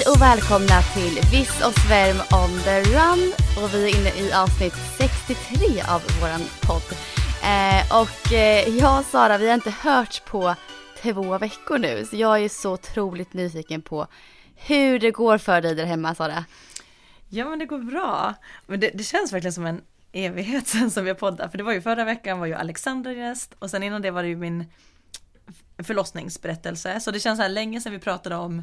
Hej och välkomna till Viss och Svärm on the run. Och vi är inne i avsnitt 63 av våran podd. Eh, och eh, jag och Sara, vi har inte hört på två veckor nu. Så jag är så otroligt nyfiken på hur det går för dig där hemma Sara. Ja men det går bra. Men det, det känns verkligen som en evighet sen som jag poddade. För det var ju förra veckan var ju Alexandra gäst och sen innan det var det ju min förlossningsberättelse. Så det känns så här länge sedan vi pratade om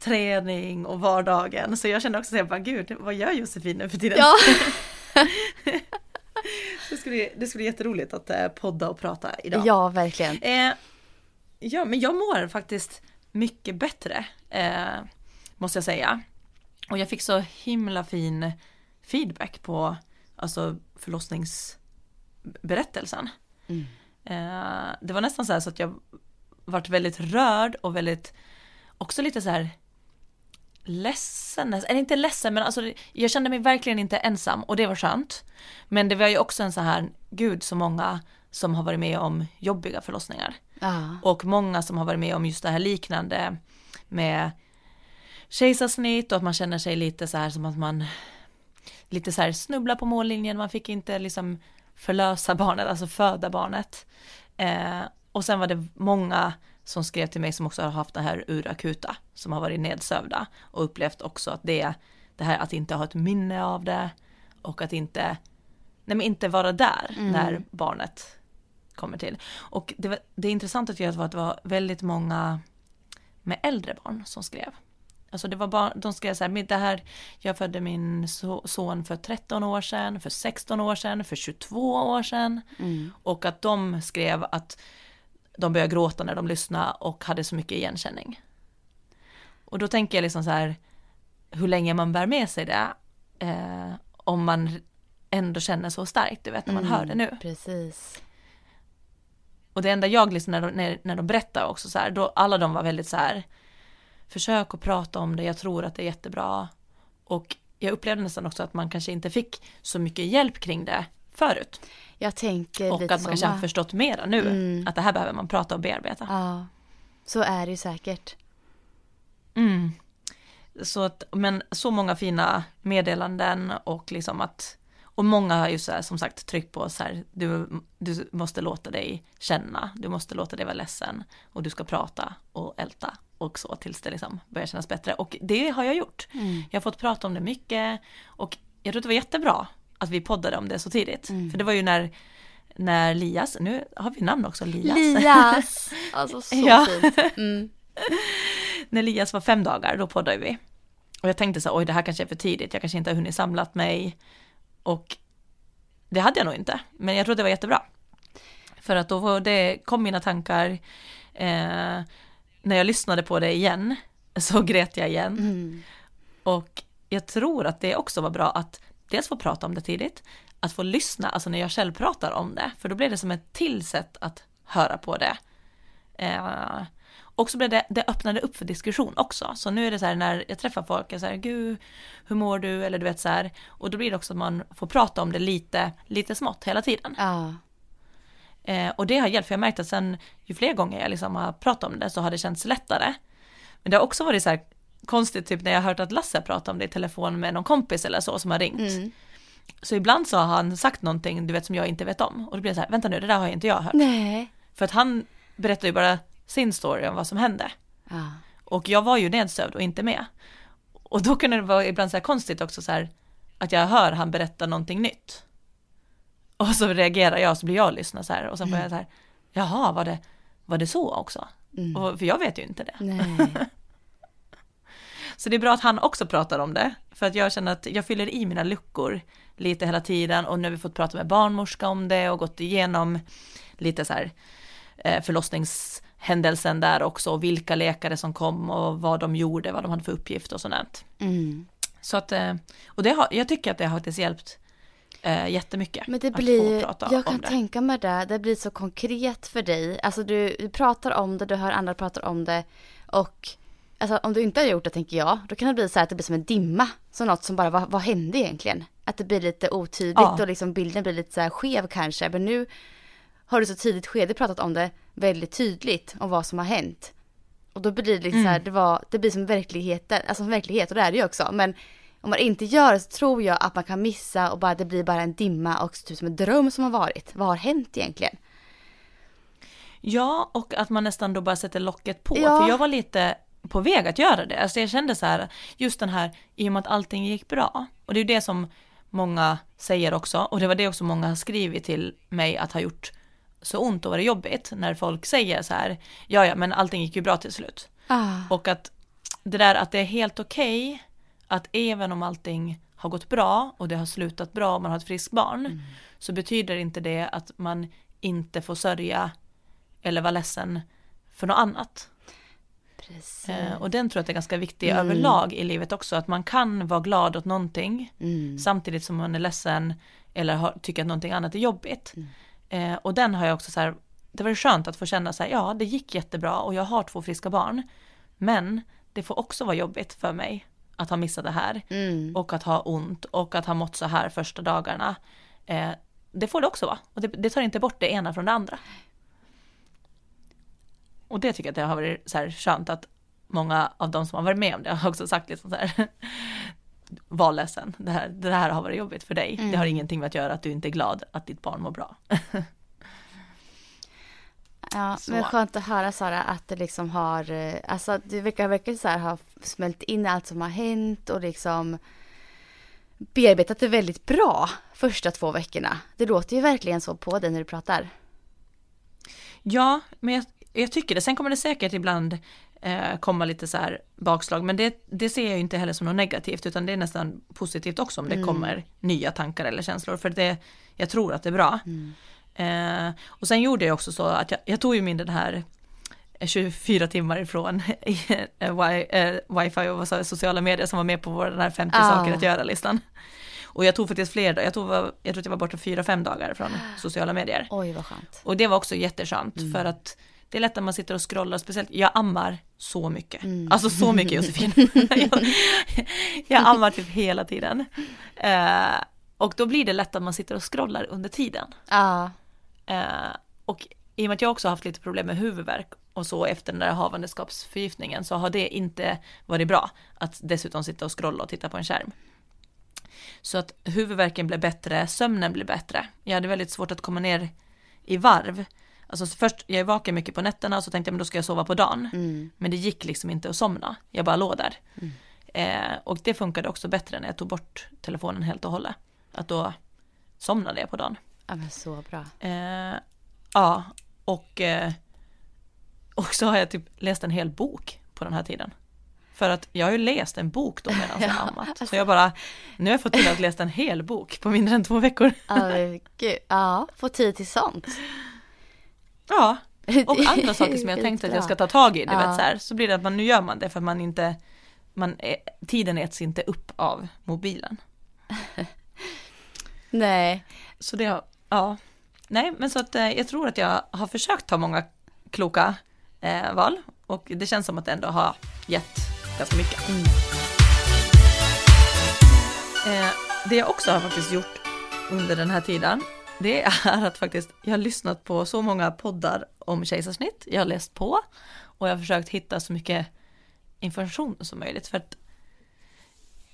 träning och vardagen. Så jag känner också så bara, gud, vad gör Josefin nu för tiden? Ja. det, skulle, det skulle bli jätteroligt att eh, podda och prata idag. ja, verkligen. Eh, ja, men jag mår faktiskt mycket bättre, eh, måste jag säga. Och jag fick så himla fin feedback på alltså, förlossningsberättelsen. Mm. Eh, det var nästan så här så att jag vart väldigt rörd och väldigt, också lite så här ledsen, eller inte ledsen men alltså jag kände mig verkligen inte ensam och det var skönt. Men det var ju också en så här, gud så många som har varit med om jobbiga förlossningar. Ja. Och många som har varit med om just det här liknande med kejsarsnitt och att man känner sig lite så här som att man lite så här snubblar på mållinjen, man fick inte liksom förlösa barnet, alltså föda barnet. Eh, och sen var det många som skrev till mig som också har haft det här urakuta, som har varit nedsövda och upplevt också att det, det här att inte ha ett minne av det och att inte, nej men inte vara där Mm. när barnet kommer till. Och det, det intressanta tycker jag var att det var väldigt många med äldre barn som skrev. Alltså det var barn, de skrev så här, "Men det här, jag födde min so- son för 13 år sedan, för 16 år sedan, för 22 år sedan. Mm. Och att de skrev att de började gråta när de lyssnade och hade så mycket igenkänning. Och då tänker jag liksom så här, hur länge man bär med sig det, eh, om man ändå känner så starkt, du vet när man hör det nu. Precis. Och det enda jag liksom när de, när, när de berättar också så här, då alla de var väldigt så här, försök att prata om det, jag tror att det är jättebra. Och jag upplevde nästan också att man kanske inte fick så mycket hjälp kring det förut. Jag tänker Och lite att man kanske har förstått mera nu, Mm. att det här behöver man prata och bearbeta. Ja, så är det ju säkert. Mm. Så att, men så många fina meddelanden och liksom att och många har ju så här, som sagt tryckt på så här, du, du måste låta dig känna, du måste låta dig vara ledsen och du ska prata och älta och så tills det liksom börjar kännas bättre. Och det har jag gjort. Mm. Jag har fått prata om det mycket och jag tror att det var jättebra att vi poddade om det så tidigt. För det var ju när, när Lias, nu har vi namn också, Lias. Lias! Alltså så Ja. fint. Mm. när Elias var fem dagar, då poddade vi. Och jag tänkte så oj det här kanske är för tidigt, jag kanske inte har hunnit samlat mig. Och det hade jag nog inte, men jag tror det var jättebra. För att då det, kom mina tankar, eh, när jag lyssnade på det igen, så grät jag igen. Mm. Och jag tror att det också var bra att dels få prata om det tidigt, att få lyssna, alltså när jag själv pratar om det, för då blir det som ett till sätt att höra på det. Eh, och så blev det, det öppnade upp för diskussion också. Så nu är det så här när jag träffar folk, jag säger gud, hur mår du? Eller du vet så här. Och då blir det också att man får prata om det lite, lite smått hela tiden. Ja. Eh, och det har hjälpt, för jag har märkt att sen ju fler gånger jag liksom har pratat om det så har det känts lättare. Men det har också varit så här konstigt, typ när jag har hört att Lasse pratar om det i telefon med någon kompis eller så som har ringt. Mm. Så ibland så har han sagt någonting, du vet som jag inte vet om. Och då blir det så här, vänta nu, det där har inte jag hört. Nej. För att han berättar ju bara sin story om vad som hände. Ja. Och jag var ju nedsövd och inte med. Och då kunde det vara ibland så här konstigt också så här att jag hör han berätta någonting nytt. Och så reagerar jag så blir jag och lyssnar så här och sen får jag så här, jaha var det, var det så också? Mm. Och, för jag vet ju inte det. Nej. Så det är bra att han också pratar om det. För att jag känner att jag fyller i mina luckor lite hela tiden och nu har vi fått prata med barnmorska om det och gått igenom lite så här eh, förlossningshändelsen där också och vilka läkare som kom och vad de gjorde, vad de hade för uppgift och sånt. Mm. Så att, eh, och det har, jag tycker att det har faktiskt hjälpt eh, jättemycket. Men det blir, jag kan det. tänka mig det, det blir så konkret för dig. Alltså du, du pratar om det, du hör andra prata om det och alltså, om du inte har gjort det tänker jag, då kan det bli så här att det blir som en dimma. Som något som bara, vad, vad hände egentligen? Att det blir lite otydligt Ja. och liksom bilden blir lite så här skev kanske. Men nu har du så tidigt skede pratat om det väldigt tydligt om vad som har hänt. Och då blir det lite så här, det, var, det blir som verkligheten, alltså som verklighet och det är det ju också. Men om man inte gör det så tror jag att man kan missa och bara det blir bara en dimma och typ som en dröm som har varit. Vad har hänt egentligen? Ja, och att man nästan då bara sätter locket på. Ja. För jag var lite på väg att göra det. Alltså jag kände så här, just den här, i och med att allting gick bra. Och det är ju det som många säger också, och det var det också många har skrivit till mig att ha gjort så ont och varit jobbigt, när folk säger så här, ja ja men allting gick ju bra till slut. Ah. Och att det där att det är helt okej att även om allting har gått bra och det har slutat bra och man har ett friskt barn så betyder inte det att man inte får sörja eller vara ledsen för något annat. Eh, och den tror jag är ganska viktig Mm. överlag i livet också, att man kan vara glad åt någonting Mm. samtidigt som man är ledsen eller har, tycker att någonting annat är jobbigt. Mm. Eh, och den har jag också så här, det var skönt att få känna så här, ja det gick jättebra och jag har två friska barn. Men det får också vara jobbigt för mig att ha missat det här Mm. och att ha ont och att ha mått så här första dagarna. Eh, det får det också vara och det, det tar inte bort det ena från det andra. Och det tycker jag att det har varit så här skönt att många av de som har varit med om det har också sagt liksom så här var ledsen, det här, det här har varit jobbigt för dig. Det har ingenting med att göra att du inte är glad att ditt barn mår bra. Ja, Så. men skönt att höra Sara att det liksom har, eh, alltså du verkar verkligen så här ha smält in allt som har hänt och liksom bearbetat det väldigt bra första två veckorna. Det låter ju verkligen så på dig när du pratar. Ja, men jag, jag tycker det. Sen kommer det säkert ibland eh, komma lite så här bakslag, men det, det ser jag ju inte heller som något negativt, utan det är nästan positivt också om det kommer nya tankar eller känslor, för det, jag tror att det är bra. Eh, och sen gjorde jag också så att jag, jag tog ju min den här 24 timmar ifrån eh, eh, wifi och jag, sociala medier som var med på vår den här 50 Ah. saker att göra-listan. Och jag tog faktiskt fler, jag, tog, jag tror att jag var borta fyra, fem dagar från sociala medier. Oj vad skönt. Och det var också jätteskönt för att det är lätt att man sitter och scrollar, speciellt jag ammar så mycket. Alltså så mycket Josefin. jag, jag ammar typ hela tiden. Eh, och då blir det lätt att man sitter och scrollar under tiden. Ja, Eh, och i och med att jag också haft lite problem med huvudvärk och så efter den där havandeskapsförgiftningen så har det inte varit bra att dessutom sitta och scrolla och titta på en skärm. Så att huvudvärken blev bättre, sömnen blev bättre. Jag hade väldigt svårt att komma ner i varv. Alltså först, jag är vaken mycket på nätterna och så tänkte jag men då ska jag sova på dagen. mm. Men det gick liksom inte att somna, jag bara låg där. Eh, och det funkade också bättre när jag tog bort telefonen helt och hållet. Att då somnade jag på dagen. ja men så bra. Eh, ja, och, eh, och så har jag typ läst en hel bok på den här tiden. För att jag har ju läst en bok då medan jag Ja, ammat. Så jag bara, nu har jag fått till att läsa en hel bok på mindre än två veckor. Ja få tid till sånt. Ja, och andra saker som jag tänkte att jag ska ta tag i, du Ja. vet så här. Så blir det att man, nu gör man det för man inte, man, tiden äts inte upp av mobilen. Nej, Så det ja. Nej, men så att eh, jag tror att jag har försökt ta många kloka eh, val och det känns som att det ändå har gett ganska mycket. Eh, det jag också har faktiskt gjort under den här tiden, det är att faktiskt, jag har lyssnat på så många poddar om kejsarsnitt, jag har läst på och jag har försökt hitta så mycket information som möjligt. För att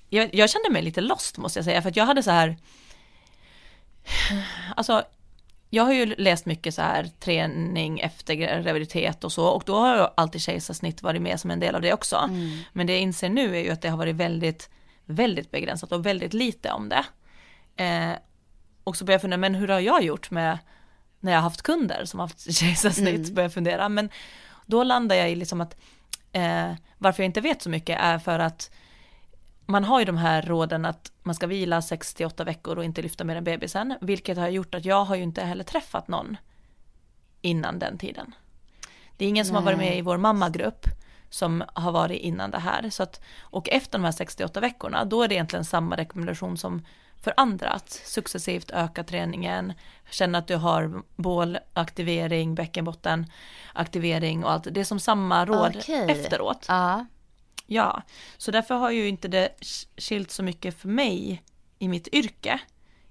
jag, jag kände mig lite lost måste jag säga, för att jag hade så här Alltså, jag har ju läst mycket så här träning efter graviditet och så. Och då har ju alltid kejsarsnitt varit med som en del av det också. Men det jag inser nu är ju att det har varit väldigt, väldigt begränsat och väldigt lite om det. Eh, och så börjar jag fundera, men hur har jag gjort med när jag har haft kunder som har haft kejsarsnitt? Mm. Börjar jag fundera, men då landar jag i liksom att eh, varför jag inte vet så mycket är för att man har ju de här råden att man ska vila 68 veckor och inte lyfta mer än bebisen, vilket har gjort att jag har ju inte heller träffat någon innan den tiden. Det är ingen som har varit med i vår mammagrupp som har varit innan det här. Så att, och efter de här 68 veckorna, då är det egentligen samma rekommendation som för andra, att successivt öka träningen, känna att du har bålaktivering, bäckenbotten, aktivering och allt. Det är som samma råd Okej. efteråt. Ja. Ja, så därför har ju inte det skilt så mycket för mig i mitt yrke.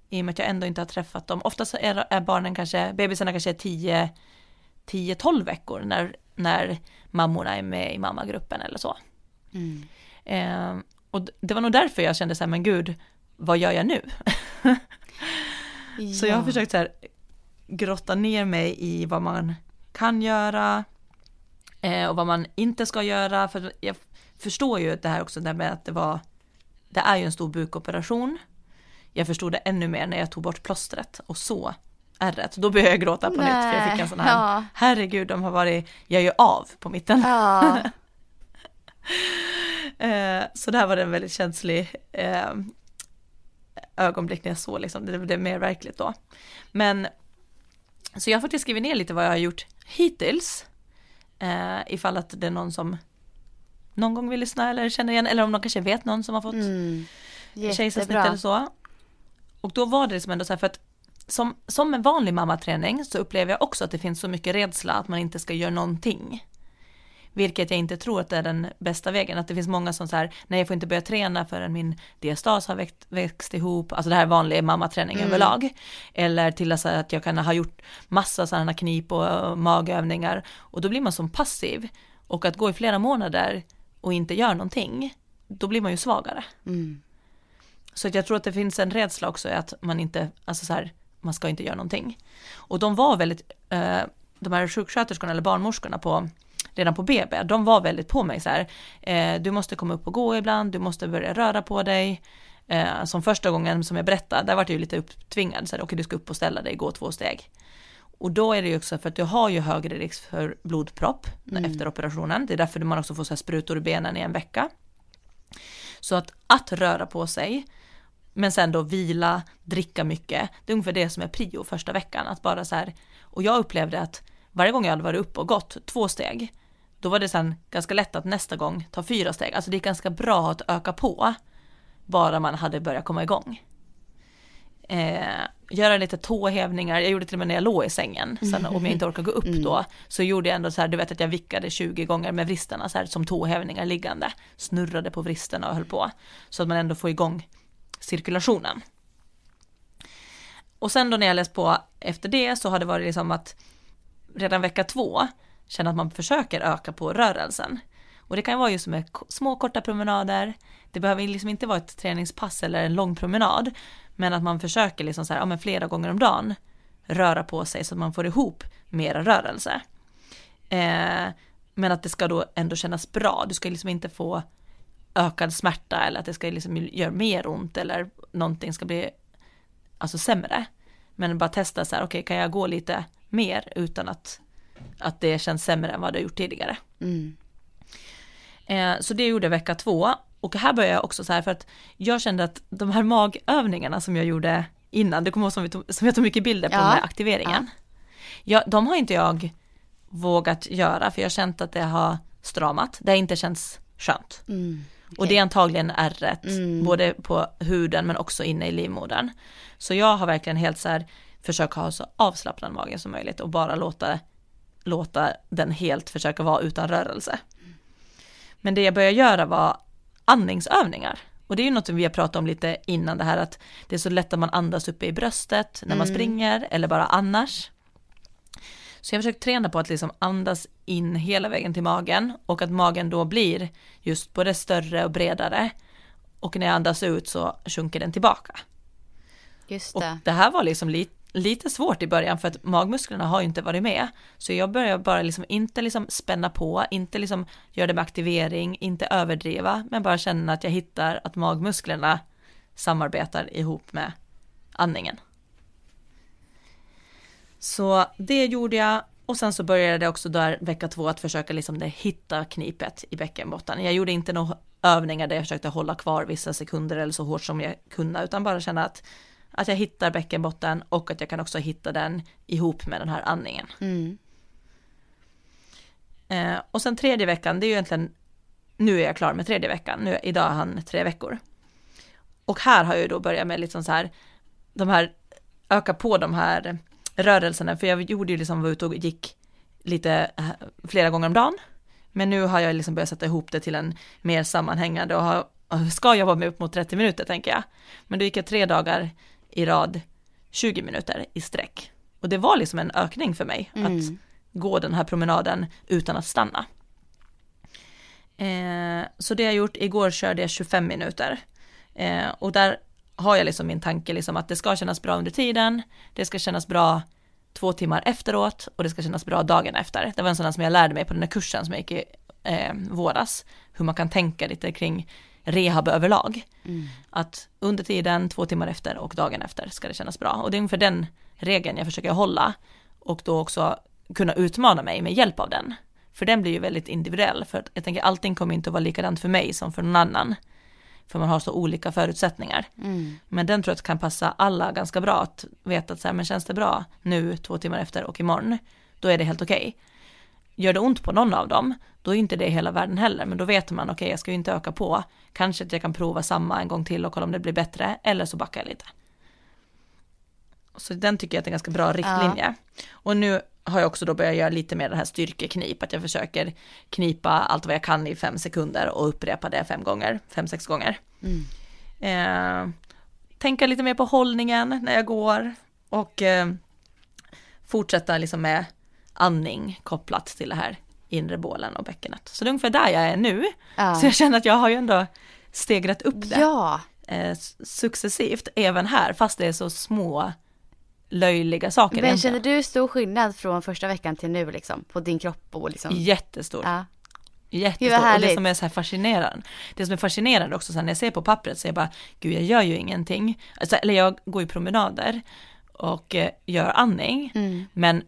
I och med att jag ändå inte har träffat dem. Oftast är, barnen kanske, bebisarna kanske är 10 10-12 veckor när, när mammorna är med i mammagruppen eller så. Mm. Eh, och det var nog därför jag kände så här, men gud, vad gör jag nu? Så jag har Ja. försökt så här, grotta ner mig i vad man kan göra eh, och vad man inte ska göra. För jag förstår ju det här också, det här med att det var, det är ju en stor bukoperation. Jag förstod det ännu mer när jag tog bort plåstret och så ärret. Då började jag gråta på nytt för jag fick en sån här, Ja. herregud de har varit, jag är ju av på mitten. Ja. Eh, så där var det en väldigt känslig eh, ögonblick när jag såg liksom, det blev mer verkligt då. Men, så jag har faktiskt skrivit ner lite vad jag har gjort hittills. Eh, ifall att det är någon som någon gång vill lyssna eller känner igen, eller om de kanske vet någon som har fått Mm. kejsarsnitt eller så. Och då var det liksom ändå så här för att som, som en vanlig mammaträning så upplever jag också att det finns så mycket rädsla att man inte ska göra någonting. Vilket jag inte tror att det är den bästa vägen. Att det finns många som säger, nej jag får inte börja träna förrän min diastas har växt, växt ihop. Alltså det här är vanlig mammaträning Mm. överlag. Eller till att jag kan ha gjort massa sådana knip och magövningar. Och då blir man som passiv. Och att gå i flera månader och inte göra någonting, då blir man ju svagare. Mm. Så att jag tror att det finns en rädsla också att man inte, alltså så här, man ska inte göra någonting. Och de var väldigt, eh, de här sjuksköterskorna eller barnmorskorna på, redan på BB, de var väldigt på mig så här, eh, du måste komma upp och gå ibland, du måste börja röra på dig. Eh, som första gången som jag berättade, där var jag ju lite upptvingad, så här, okej du ska upp och ställa dig, gå två steg. Och då är det ju också för att du har ju högre risk för blodpropp efter operationen. Det är därför man också får så här sprutor i benen i en vecka. Så att, att röra på sig, men sen då vila, dricka mycket, det är ungefär det som är prio första veckan. Att bara så här, och jag upplevde att varje gång jag hade varit uppe och gått två steg, då var det sen ganska lätt att nästa gång ta fyra steg. Alltså det är ganska bra att öka på, bara man hade börjat komma igång. Eh, göra lite tåhävningar, jag gjorde till och med när jag låg i sängen, sen om jag inte orkar gå upp då, så gjorde jag ändå så här, du vet att jag vickade 20 gånger med vristerna så här som tåhävningar liggande, snurrade på vristerna och höll på, så att man ändå får igång cirkulationen. Och sen då när jag läst på efter det så har det varit liksom att redan vecka två känna att man försöker öka på rörelsen. Och det kan vara just med små korta promenader, det behöver liksom inte vara ett träningspass eller en lång promenad, men att man försöker liksom så här, ja men flera gånger om dagen röra på sig så att man får ihop mera rörelse. Eh, men att det ska då ändå kännas bra, du ska liksom inte få ökad smärta eller att det ska liksom göra mer ont eller någonting ska bli alltså sämre. Men bara testa så här, okej kan jag gå lite mer utan att, att det känns sämre än vad det har gjort tidigare. Mm. Eh, så det gjorde jag vecka två. Och här började jag också så här för att jag kände att de här magövningarna som jag gjorde innan, det kommer ihåg som, vi tog, som jag tog mycket bilder på Ja. med aktiveringen. Ja, de har inte jag vågat göra för jag har känt att det har stramat, det har inte känts skönt. Mm. Och det är antagligen ärret, Mm. både på huden men också inne i livmodern. Så jag har verkligen helt så här försökt ha så avslappnad mage som möjligt och bara låta, låta den helt försöka vara utan rörelse. Men det jag började göra var andningsövningar. Och det är ju något vi har pratat om lite innan det här att det är så lätt att man andas uppe i bröstet när man springer eller bara annars. Så jag har försökt träna på att liksom andas in hela vägen till magen och att magen då blir just både större och bredare. Och när jag andas ut så sjunker den tillbaka. Just Och det. det här var liksom li lite svårt i början för att magmusklerna har ju inte varit med. Så jag började bara liksom inte liksom spänna på, inte liksom göra det med aktivering, inte överdriva, men bara känna att jag hittar att magmusklerna samarbetar ihop med andningen. Så det gjorde jag Och sen så började det också där vecka två att försöka liksom det, hitta knipet i bäckenbotten. Jag gjorde inte några övningar där jag försökte hålla kvar vissa sekunder eller så hårt som jag kunde, utan bara känna att, att jag hittar bäckenbotten och att jag kan också hitta den ihop med den här andningen. Mm. Eh, och sen tredje veckan, det är ju egentligen, nu är jag klar med tredje veckan, nu, idag har han tre veckor. Och här har jag ju då börjat med liksom så här, de här, öka på de här rörelserna, för jag gjorde ju liksom, var ute och gick lite eh, flera gånger om dagen. Men nu har jag liksom börjat sätta ihop det till en mer sammanhängande och har, ska jobba med upp mot 30 minuter tänker jag. Men då gick jag tre dagar i rad 20 minuter i sträck. Och det var liksom en ökning för mig Mm. att gå den här promenaden utan att stanna. Eh, så det jag gjort, igår körde jag 25 minuter. Eh, och där har jag liksom min tanke liksom att det ska kännas bra under tiden, det ska kännas bra två timmar efteråt och det ska kännas bra dagen efter. Det var en sån här som jag lärde mig på den här kursen som jag gick i eh, våras, hur man kan tänka lite kring rehab överlag. Mm. Att under tiden, två timmar efter och dagen efter ska det kännas bra. Och det är ungefär den regeln jag försöker hålla och då också kunna utmana mig med hjälp av den. För den blir ju väldigt individuell, för att jag tänker allting kommer inte att vara likadant för mig som för någon annan. För man har så olika förutsättningar. Mm. Men den tror jag kan passa alla ganska bra att veta att så här, men känns det bra nu två timmar efter och imorgon, då är det helt okej. Gör det ont på någon av dem, då är inte det hela världen heller, men då vet man okej, jag ska ju inte öka på, kanske att jag kan prova samma en gång till och kolla om det blir bättre, eller så backar jag lite. Så den tycker jag är en ganska bra riktlinje. Och nu har jag också då börjat göra lite mer det här styrkeknip, att jag försöker knipa allt vad jag kan i fem sekunder och upprepa det fem gånger, fem, sex gånger. Mm. Eh, tänka lite mer på hållningen när jag går och eh, fortsätta liksom med andning kopplat till det här inre bålen och bäckenet. Så det är ungefär där jag är nu. Ja. Så jag känner att jag har ju ändå stegrat upp det ja. eh, successivt även här, fast det är så små löjliga saker. Men egentligen. känner du stor skillnad från första veckan till nu liksom? På din kropp och liksom? Jättestor. Ja. Jättestor. Och det som är så här fascinerande, det som är fascinerande också så här, när jag ser på pappret så är jag bara, gud jag gör ju ingenting. Alltså, eller jag går ju promenader och eh, gör andning, Mm. men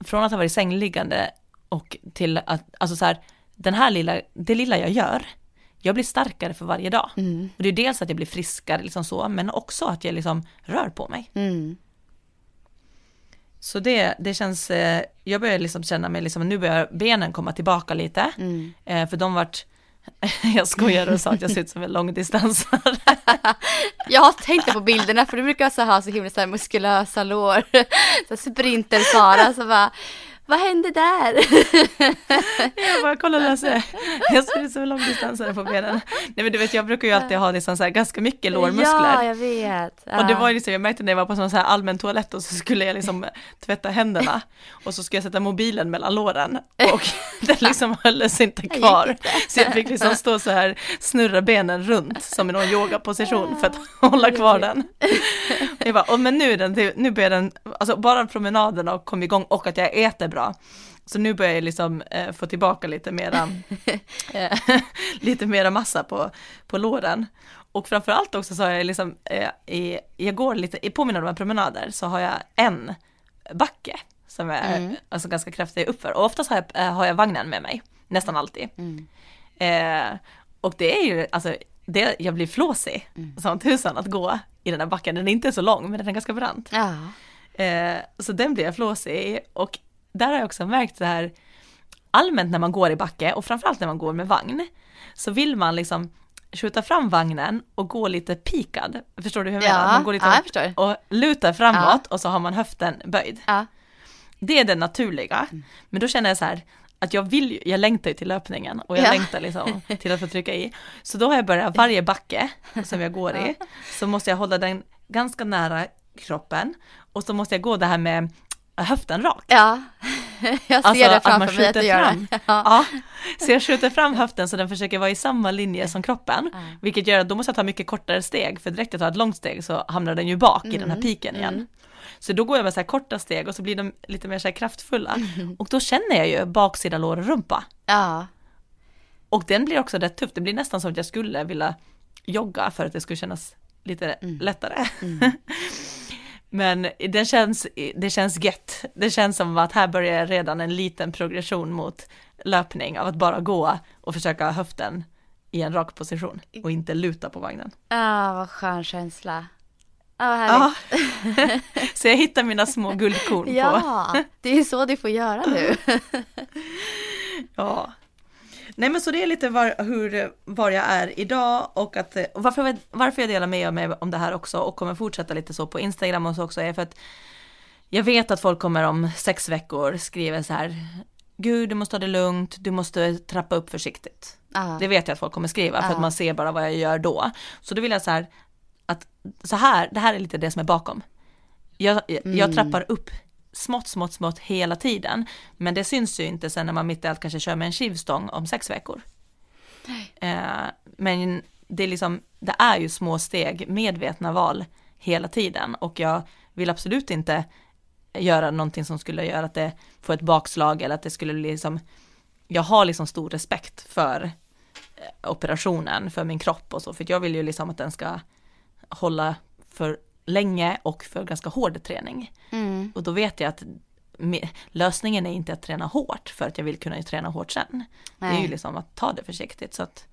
från att ha varit sängliggande och till att, alltså så här, den här lilla, det lilla jag gör, jag blir starkare för varje dag. Mm. Och det är dels att jag blir friskare liksom så, men också att jag liksom rör på mig. Mm. Så det, det känns, eh, jag börjar liksom känna mig liksom, nu börjar benen komma tillbaka lite. Mm. Eh, för de vart, jag skojar och sa att jag ser ut som en långdistansare. Jag tänkte på bilderna för du brukar så ha så himla så här muskulösa lår. Så sprinter-Sara så bara, vad hände där? jag bara, kolla Lasse, jag ser ut som en långdistansare på benen. Nej men du vet, jag brukar ju alltid ha liksom så här ganska mycket Ja, lårmuskler. jag vet. Ja. Och det var ju liksom, jag märkte när jag var på sån så här allmän toalett och så skulle jag liksom tvätta händerna och så skulle jag sätta mobilen mellan låren och den liksom hölls inte kvar. Så jag fick liksom stå så här, snurra benen runt som i någon yogaposition för att hålla kvar den. Jag bara, oh, men nu är den, nu börjar den, alltså bara promenaden och kom igång och att jag äter bra. Så nu börjar jag liksom eh, få tillbaka lite mera, eh, lite mera massa på, på låren. Och framförallt också så har jag liksom, eh, i, jag går lite, på mina de här promenader så har jag en backe som är Mm. alltså ganska kraftig uppför. Och oftast har jag, eh, har jag vagnen med mig, nästan alltid. Mm. Eh, och det är ju, alltså, det, jag blir flåsig Mm. som tusan att gå i den här backen. Den är inte så lång, men den är ganska brant. Ja. Eh, så den blir jag flåsig. Och där har jag också märkt så här, allmänt när man går i backe och framförallt när man går med vagn, så vill man liksom skjuta fram vagnen och gå lite pikad. Förstår du hur jag menar? Ja, Man går lite ja, och lutar framåt och så har man höften böjd. Ja. Det är det naturliga. Men då känner jag så här, att jag vill jag längtar ju till löpningen och jag Ja. längtar liksom till att få trycka i. Så då har jag börjat, varje backe som jag går i, så måste jag hålla den ganska nära kroppen och så måste jag gå det här med höften rak. ja. Jag ser Alltså det att man framför mig att du gör fram. det. Ja. Ja, så jag skjuter fram höften så den försöker vara i samma linje som kroppen, Ja. vilket gör att då måste jag ta mycket kortare steg, för direkt jag tar ett långt steg så hamnar den ju bak i den här Mm, piken igen. mm. Så då går jag med så här korta steg och så blir de lite mer så här kraftfulla. Mm. Och då känner jag ju baksida lår och rumpa. ja. Och den blir också rätt tuff, det blir nästan som att jag skulle vilja jogga för att det skulle kännas lite Mm. lättare. Men det känns, det känns gött. Det känns som att här börjar redan en liten progression mot löpning av att bara gå och försöka ha höften i en rak position och inte luta på vagnen. Ja, ah, vad skön känsla. Ja, vad härligt. Ja. så jag hittar mina små guldkorn på. Ja, det är så du får göra nu. ja. Nej men så det är lite var, hur, var jag är idag och att och varför, varför jag delar med mig om det här också och kommer fortsätta lite så på Instagram och så också är för att jag vet att folk kommer om sex veckor skriva så här Gud, du måste ha det lugnt, du måste trappa upp försiktigt. Aha. Det vet jag att folk kommer skriva Aha. för att man ser bara vad jag gör då. Så då vill jag så här, att så här, det här är lite det som är bakom. Jag, mm. jag trappar upp smått, smått, smått hela tiden. Men det syns ju inte sen när man mitt i allt kanske kör med en skivstång om sex veckor. Eh, men det är liksom, det är ju små steg, medvetna val hela tiden och jag vill absolut inte göra någonting som skulle göra att det får ett bakslag eller att det skulle bli liksom, jag har liksom stor respekt för eh, operationen, för min kropp och så, för jag vill ju liksom att den ska hålla för länge och för ganska hård träning. Mm. Och då vet jag att lösningen är inte att träna hårt för att jag vill kunna träna hårt sen. Nej. Det är ju liksom att ta det försiktigt så att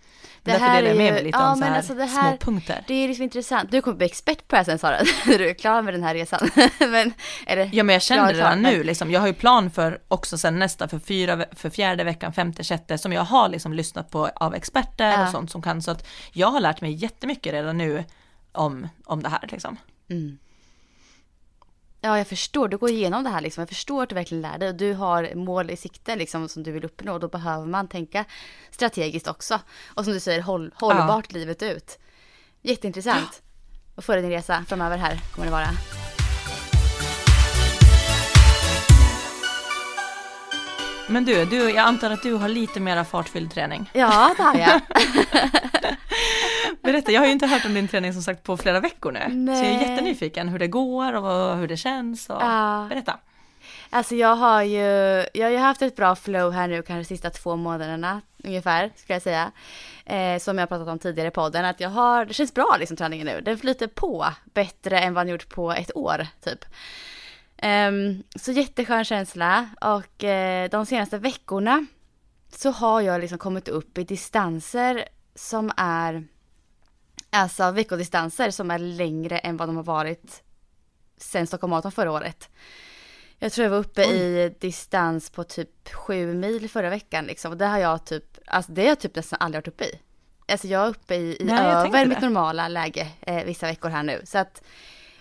det därför delar jag med mig lite ja, om så här, alltså här små punkter. Det är liksom intressant. Du kommer bli expert på det här sen Sara, när du är klar med den här resan. men, eller, ja men jag känner det redan nu liksom. Jag har ju plan för också sen nästa för, fyra, för fjärde veckan, femte, sjätte som jag har liksom lyssnat på av experter ja. och sånt som kan så att jag har lärt mig jättemycket redan nu om, om det här liksom. Mm. Ja, jag förstår. Du går igenom det här liksom. Jag förstår att du verkligen lär dig du har mål i sikte liksom som du vill uppnå. Då behöver man tänka strategiskt också. Och som du säger, håll, hållbart ja. livet ut. Jätteintressant. Och före din resa framöver här kommer det vara. Men du, du, jag antar att du har lite mera fartfylld träning? Ja, det har jag. Berätta, jag har ju inte hört om din träning som sagt på flera veckor nu. Nej. Så jag är jättenyfiken hur det går och hur det känns. Och... Ja. Berätta. Alltså jag har ju, jag har ju haft ett bra flow här nu kanske de sista två månaderna ungefär, skulle jag säga. Eh, som jag pratat om tidigare i podden, att jag har, det känns bra liksom träningen nu. Den flyter på bättre än vad den gjort på ett år typ. Um, så jätteskön känsla och uh, de senaste veckorna så har jag liksom kommit upp i distanser som är Alltså veckodistanser som är längre än vad de har varit sen Stockholm Marathon förra året. Jag tror jag var uppe Oj. i distans på typ sju mil förra veckan liksom. Och det har jag typ, alltså det har jag typ nästan aldrig varit uppe i. Alltså jag är uppe i, i Nej, över mitt normala läge eh, vissa veckor här nu. Så att,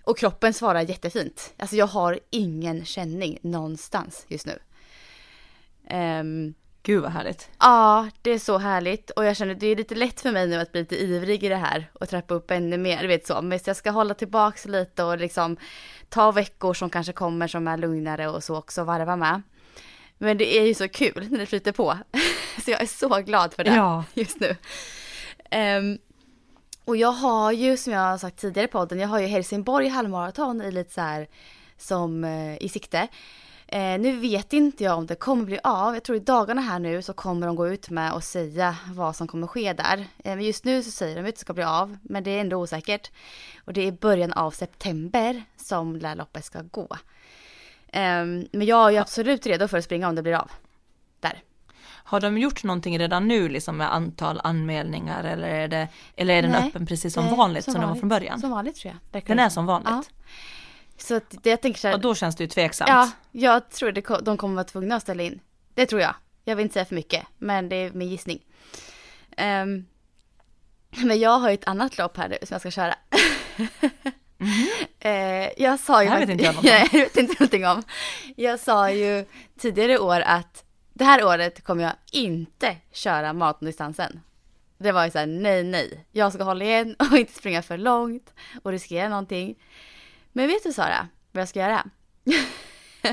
och kroppen svarar jättefint. Alltså jag har ingen känning någonstans just nu. Um, Gud vad härligt. Ja, det är så härligt och jag känner att det är lite lätt för mig nu att bli lite ivrig i det här och trappa upp ännu mer, du vet så. Men jag ska hålla tillbaks lite och liksom ta veckor som kanske kommer som är lugnare och så också varva med. Men det är ju så kul när det flyter på. så jag är så glad för det ja. just nu. Um, och jag har ju som jag har sagt tidigare i podden, jag har ju Helsingborg halvmaraton i lite så här som uh, i sikte. Eh, nu vet inte jag om det kommer bli av. Jag tror i dagarna här nu så kommer de gå ut med och säga vad som kommer ske där. Eh, men just nu så säger de att det ska bli av, men det är ändå osäkert. Och det är början av september som loppet ska gå. Eh, men jag är ju absolut redo för att springa om det blir av. Där. Har de gjort någonting redan nu liksom med antal anmälningar eller är, det, eller är den Nej, öppen precis som vanligt som, som vanligt, den var från början? Som vanligt tror jag. Den är som vanligt? Ja. Så att det, jag tänker så här, Och då känns det ju tveksamt. Ja, jag tror det, de kommer vara tvungna att ställa in. Det tror jag. Jag vill inte säga för mycket, men det är min gissning. Um, men jag har ju ett annat lopp här nu som jag ska köra. Mm jag sa ju det här vet inte jag någonting om. jag vet inte någonting om. Jag sa ju tidigare år att det här året kommer jag inte köra maratondistansen. Det var ju såhär, nej, nej. Jag ska hålla igen och inte springa för långt och riskera någonting. Men vet du Sara, vad jag ska göra?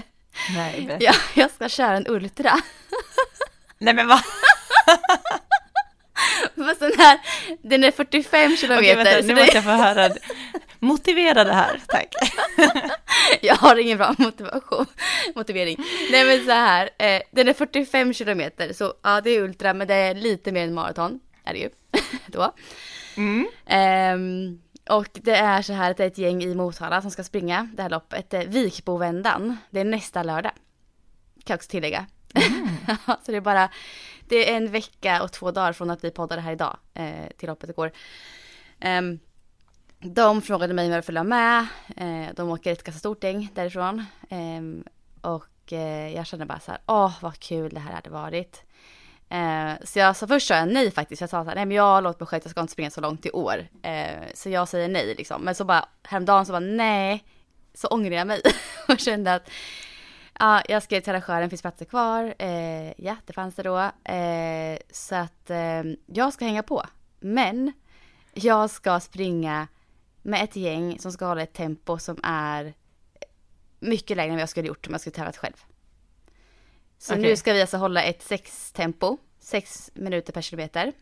Nej, berätta. Ja, jag ska köra en Ultra. Nej men vad? Fast den här, den är 45 kilometer. Okej, vänta, nu måste jag få höra. Motivera det här, tack. jag har ingen bra motivation, motivering. Nej men så här, eh, den är 45 kilometer, så ja det är ultra, men det är lite mer än maraton, är det ju då. Mm. Um, och det är så här att det är ett gäng i Motala som ska springa det här loppet. Eh, Vikbovändan. Det är nästa lördag. Kan jag också tillägga. Mm. så det är bara, det är en vecka och två dagar från att vi poddade här idag eh, till loppet igår. Um, de frågade mig om jag ville följa med. Eh, de åker ett ganska stort gäng därifrån. Eh, och jag kände bara så här, åh vad kul det här hade varit. Eh, så jag sa först sa jag nej faktiskt. Jag sa så här, nej men jag låt mig själv jag ska inte springa så långt i år. Eh, så jag säger nej liksom. Men så bara häromdagen så bara nej. Så ångrar jag mig och kände att ja, jag skrev till arrangören, finns platser kvar? Eh, ja, det fanns det då. Eh, så att eh, jag ska hänga på. Men jag ska springa med ett gäng som ska hålla ett tempo som är mycket lägre än vad jag skulle gjort om jag skulle tävlat själv. Så okay. nu ska vi alltså hålla ett sex-tempo, sex minuter per kilometer.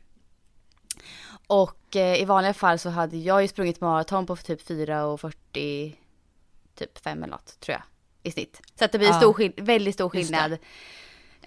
Och eh, i vanliga fall så hade jag ju sprungit maraton på typ 4.40, typ 5 eller något tror jag i snitt. Så att det blir ja. stor, väldigt stor skillnad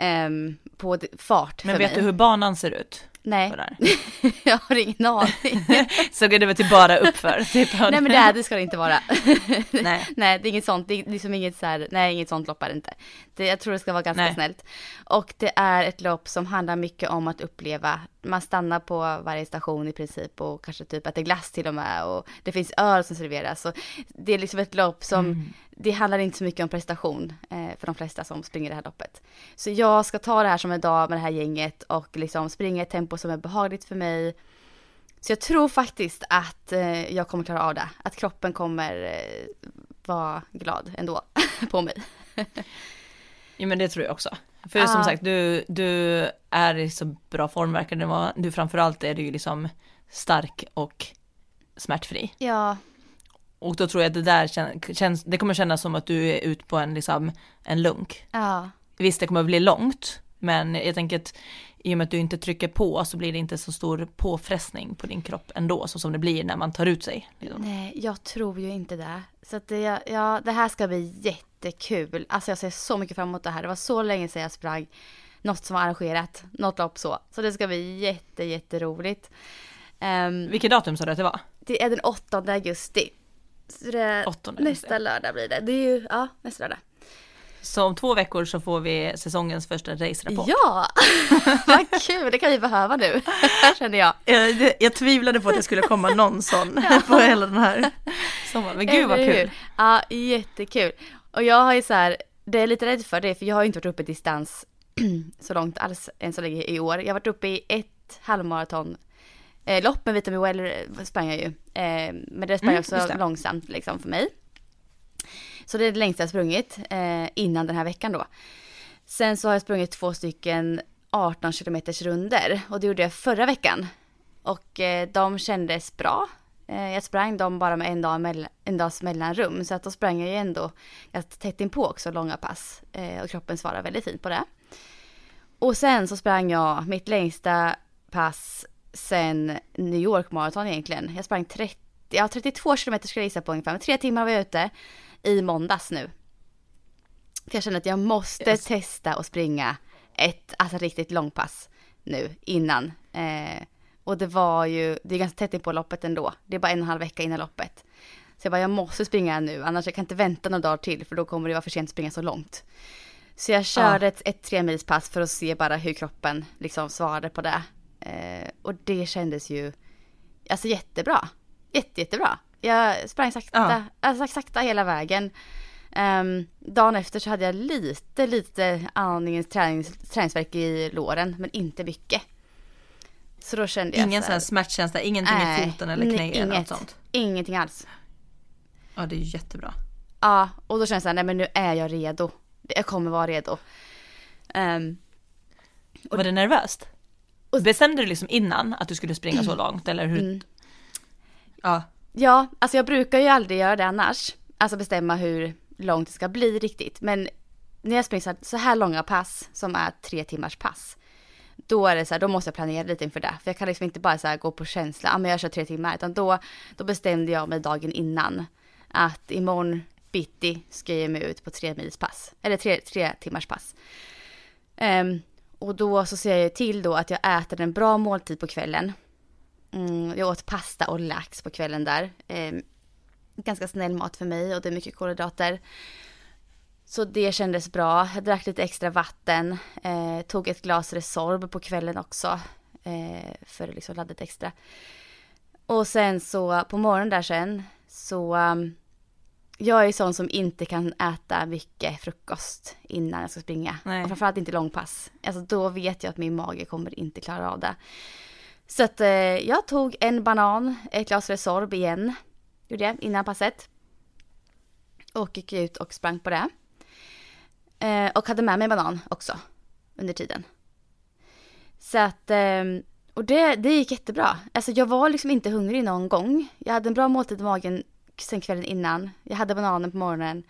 um, på fart Men vet mig. du hur banan ser ut? Nej, jag har ingen aning. så går det väl till bara uppför? Typ. nej men det, det ska det inte vara. nej. nej, det är inget sånt, det är liksom inget så här, nej inget sånt lopp är det inte. Det, jag tror det ska vara ganska nej. snällt. Och det är ett lopp som handlar mycket om att uppleva. Man stannar på varje station i princip och kanske typ äter glass till och med och det finns öl som serveras. Så det är liksom ett lopp som mm det handlar inte så mycket om prestation eh, för de flesta som springer det här loppet. Så jag ska ta det här som en dag med det här gänget och liksom springa ett tempo som är behagligt för mig. Så jag tror faktiskt att eh, jag kommer klara av det. Att kroppen kommer eh, vara glad ändå på mig. ja men det tror jag också. För ah. som sagt, du, du är i så bra form verkar det vara. Du framförallt är du ju liksom stark och smärtfri. Ja, och då tror jag att det där känns, det kommer kännas som att du är ute på en, liksom, en lunk. Ja. Visst, det kommer att bli långt, men jag tänker att i och med att du inte trycker på så blir det inte så stor påfrestning på din kropp ändå, så som det blir när man tar ut sig. Liksom. Nej, jag tror ju inte det. Så att det, ja, det här ska bli jättekul. Alltså jag ser så mycket fram emot det här. Det var så länge sedan jag sprang något som var arrangerat, något lopp så. Så det ska bli jätte, jätteroligt. Um, Vilket datum sa du att det var? Det är den 8 augusti. Så det, Åttonde, nästa lördag blir det. Det är ju, ja, nästa lördag. Så om två veckor så får vi säsongens första race-rapport. Ja, vad kul, det kan vi behöva nu, känner jag. jag. Jag tvivlade på att det skulle komma någon sån ja. på hela den här sommaren, men gud vad kul. Ja, jättekul. Och jag har ju så här, det är lite rädd för det, för jag har ju inte varit uppe i distans så långt alls än så länge i år. Jag har varit uppe i ett halvmaraton eh, lopp med Vitamin Well eh, sprang jag ju. Eh, men det sprang mm, också långsamt liksom för mig. Så det är det längsta jag sprungit eh, innan den här veckan då. Sen så har jag sprungit två stycken 18 kilometers runder och det gjorde jag förra veckan. Och eh, de kändes bra. Eh, jag sprang dem bara med en, dag en dags mellanrum så att då sprang jag ju ändå ganska tätt inpå också långa pass. Eh, och kroppen svarade väldigt fint på det. Och sen så sprang jag mitt längsta pass sen New York Marathon egentligen. Jag sprang 30, ja 32 kilometer ska jag gissa på ungefär, men tre timmar var jag ute i måndags nu. För jag känner att jag måste yes. testa att springa ett alltså riktigt långpass nu innan. Eh, och det var ju, det är ganska tätt in på loppet ändå. Det är bara en och en halv vecka innan loppet. Så jag bara, jag måste springa nu, annars jag kan inte vänta några dagar till för då kommer det vara för sent att springa så långt. Så jag körde ah. ett, ett tre pass för att se bara hur kroppen liksom svarade på det. Eh, och det kändes ju alltså jättebra. Jätte, jättebra. Jag sprang sakta, ja. alltså, sakta hela vägen. Um, dagen efter så hade jag lite, lite andningens tränings, träningsverk i låren, men inte mycket. Så då kände jag Ingen sån här smärtkänsla, ingenting äh, i foten eller knä eller något sånt? Ingenting alls. Ja, det är jättebra. Ja, och då kände jag så här, nej men nu är jag redo. Jag kommer vara redo. Um, Var det nervöst? Bestämde du liksom innan att du skulle springa så långt eller hur? Mm. Ja. Ja, alltså jag brukar ju aldrig göra det annars. Alltså bestämma hur långt det ska bli riktigt. Men när jag springer så här långa pass som är tre timmars pass. Då är det så här, då måste jag planera lite inför det. För jag kan liksom inte bara så gå på känsla, ja men jag kör tre timmar. Utan då, då bestämde jag mig dagen innan. Att imorgon bitti ska jag ge mig ut på tre mils pass. Eller tre, tre timmars pass. Um, och då så ser jag till då att jag äter en bra måltid på kvällen. Mm, jag åt pasta och lax på kvällen där. Eh, ganska snäll mat för mig och det är mycket kolhydrater. Så det kändes bra. Jag drack lite extra vatten. Eh, tog ett glas Resorb på kvällen också. Eh, för att liksom ladda lite extra. Och sen så på morgonen där sen så um, jag är sån som inte kan äta mycket frukost innan jag ska springa. Nej. Och framförallt inte långpass. Alltså då vet jag att min mage kommer inte klara av det. Så att eh, jag tog en banan, ett glas Resorb igen. Gjorde jag innan passet. Och gick ut och sprang på det. Eh, och hade med mig banan också under tiden. Så att, eh, och det, det gick jättebra. Alltså jag var liksom inte hungrig någon gång. Jag hade en bra måltid i magen sen kvällen innan. Jag hade bananen på morgonen.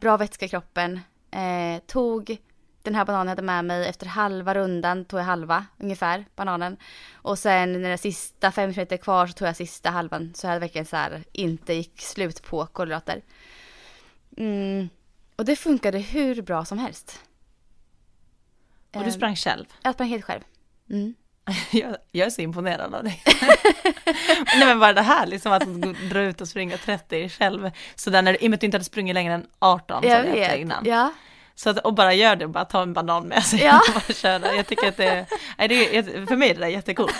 Bra vätska i kroppen. Eh, tog den här bananen jag hade med mig efter halva rundan tog jag halva ungefär bananen. Och sen när det sista fem meter kvar så tog jag sista halvan. Så jag verkligen så här inte gick slut på kolhydrater. Mm. Och det funkade hur bra som helst. Och du Eh, sprang själv. Jag sprang helt själv. Mm. Jag, jag är så imponerad av dig. Nej men bara det här liksom att dra ut och springa 30 själv. Så där när du, i och med att du inte hade sprungit längre än 18 så Jag jag vet. innan. Ja. Så att, och bara gör det, bara ta en banan med sig Ja. och bara köra. Jag tycker att det, nej, det är, för mig är det där jättekult.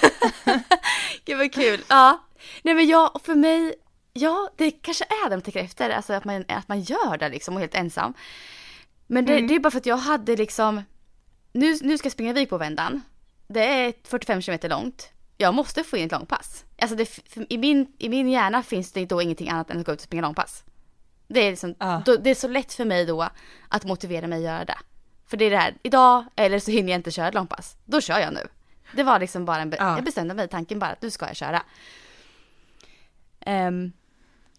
Gud vad kul. Ja. Nej men jag, för mig, ja det kanske är det man tänker efter, alltså att man, att man gör det liksom och helt ensam. Men det, Mm. det är bara för att jag hade liksom, nu, nu ska jag springa Vikbovändan. Det är 45 km långt. Jag måste få in ett långpass. Alltså det, i, min, i min hjärna finns det då ingenting annat än att gå ut och springa långpass. Det är, liksom, Ja. då, det är så lätt för mig då att motivera mig att göra det. För det är det här, idag eller så hinner jag inte köra ett långpass. Då kör jag nu. Det var liksom bara en, be- Ja. jag bestämde mig, tanken bara att nu ska jag köra. Ehm,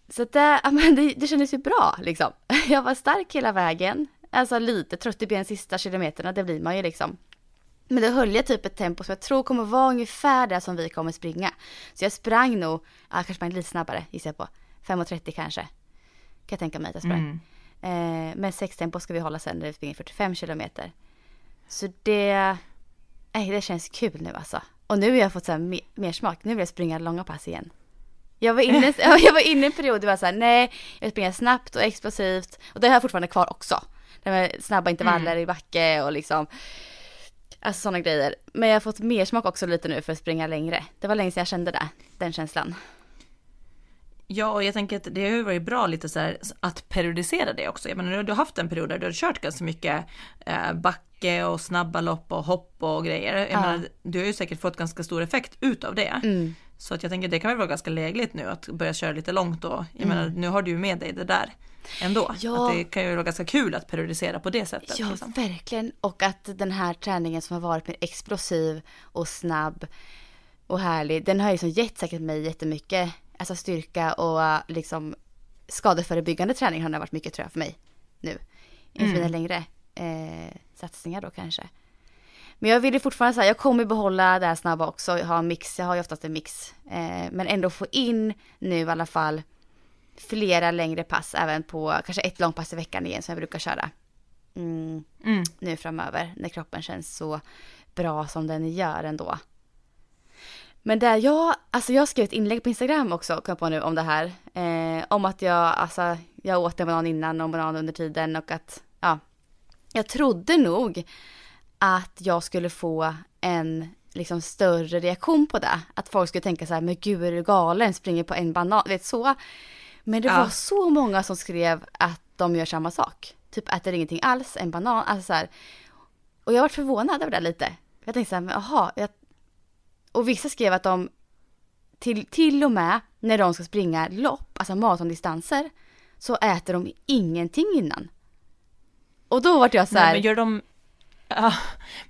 så att det, det, det kändes ju bra liksom. Jag var stark hela vägen. Alltså lite trött i benen sista kilometerna, det blir man ju liksom. Men då höll jag typ ett tempo som jag tror kommer vara ungefär det som vi kommer springa. Så jag sprang nog, ja, kanske sprang lite snabbare gissar jag på. 5.30 kanske. Kan jag tänka mig att jag sprang. Mm. Eh, men sextempo ska vi hålla sen när vi springer 45 kilometer. Så det, nej, det känns kul nu alltså. Och nu har jag fått så mer, mer smak. Nu vill jag springa långa pass igen. Jag var inne, jag var inne i en period där jag var så här, nej, jag vill springa snabbt och explosivt. Och det har jag fortfarande kvar också. Det med snabba intervaller i backe och liksom, alltså sådana grejer. Men jag har fått mer smak också lite nu för att springa längre. Det var länge sedan jag kände det, den känslan. Ja, och jag tänker att det har ju varit bra lite så här att periodisera det också. Jag menar, du har haft en period där du har kört ganska mycket eh, backe och snabba lopp och hopp och grejer. Jag Ja. menar, du har ju säkert fått ganska stor effekt utav det. Mm. Så att jag tänker det kan väl vara ganska lägligt nu att börja köra lite långt och jag Mm. menar, nu har du ju med dig det där ändå. Ja. Att det kan ju vara ganska kul att periodisera på det sättet. Ja, liksom. verkligen. Och att den här träningen som har varit mer explosiv och snabb och härlig, den har ju liksom gett säkert mig jättemycket, alltså styrka och liksom skadeförebyggande träning har det varit mycket tror jag för mig nu. Inför Mm. mina längre eh, satsningar då kanske. Men jag vill ju fortfarande säga, jag kommer behålla det här snabba också, har en mix, jag har ju oftast en mix. Eh, men ändå få in nu i alla fall flera längre pass även på kanske ett långpass i veckan igen som jag brukar köra. Mm, Mm. nu framöver när kroppen känns så bra som den gör ändå. Men där jag, alltså jag skrev ett inlägg på Instagram också, kom på nu, om det här. Eh, om att jag, alltså, jag åt en banan innan och en banan under tiden och att, ja. Jag trodde nog att jag skulle få en liksom större reaktion på det. Att folk skulle tänka så här, men gud är du galen, springer på en banan, vet så. Men det Ja. var så många som skrev att de gör samma sak. Typ äter ingenting alls, en banan, alltså så här. Och jag var förvånad över det lite. Jag tänkte så här, men jaha. Jag... Och vissa skrev att de till, till och med när de ska springa lopp, alltså maratondistanser, så äter de ingenting innan. Och då vart jag så Nej, här, men gör de... Ja,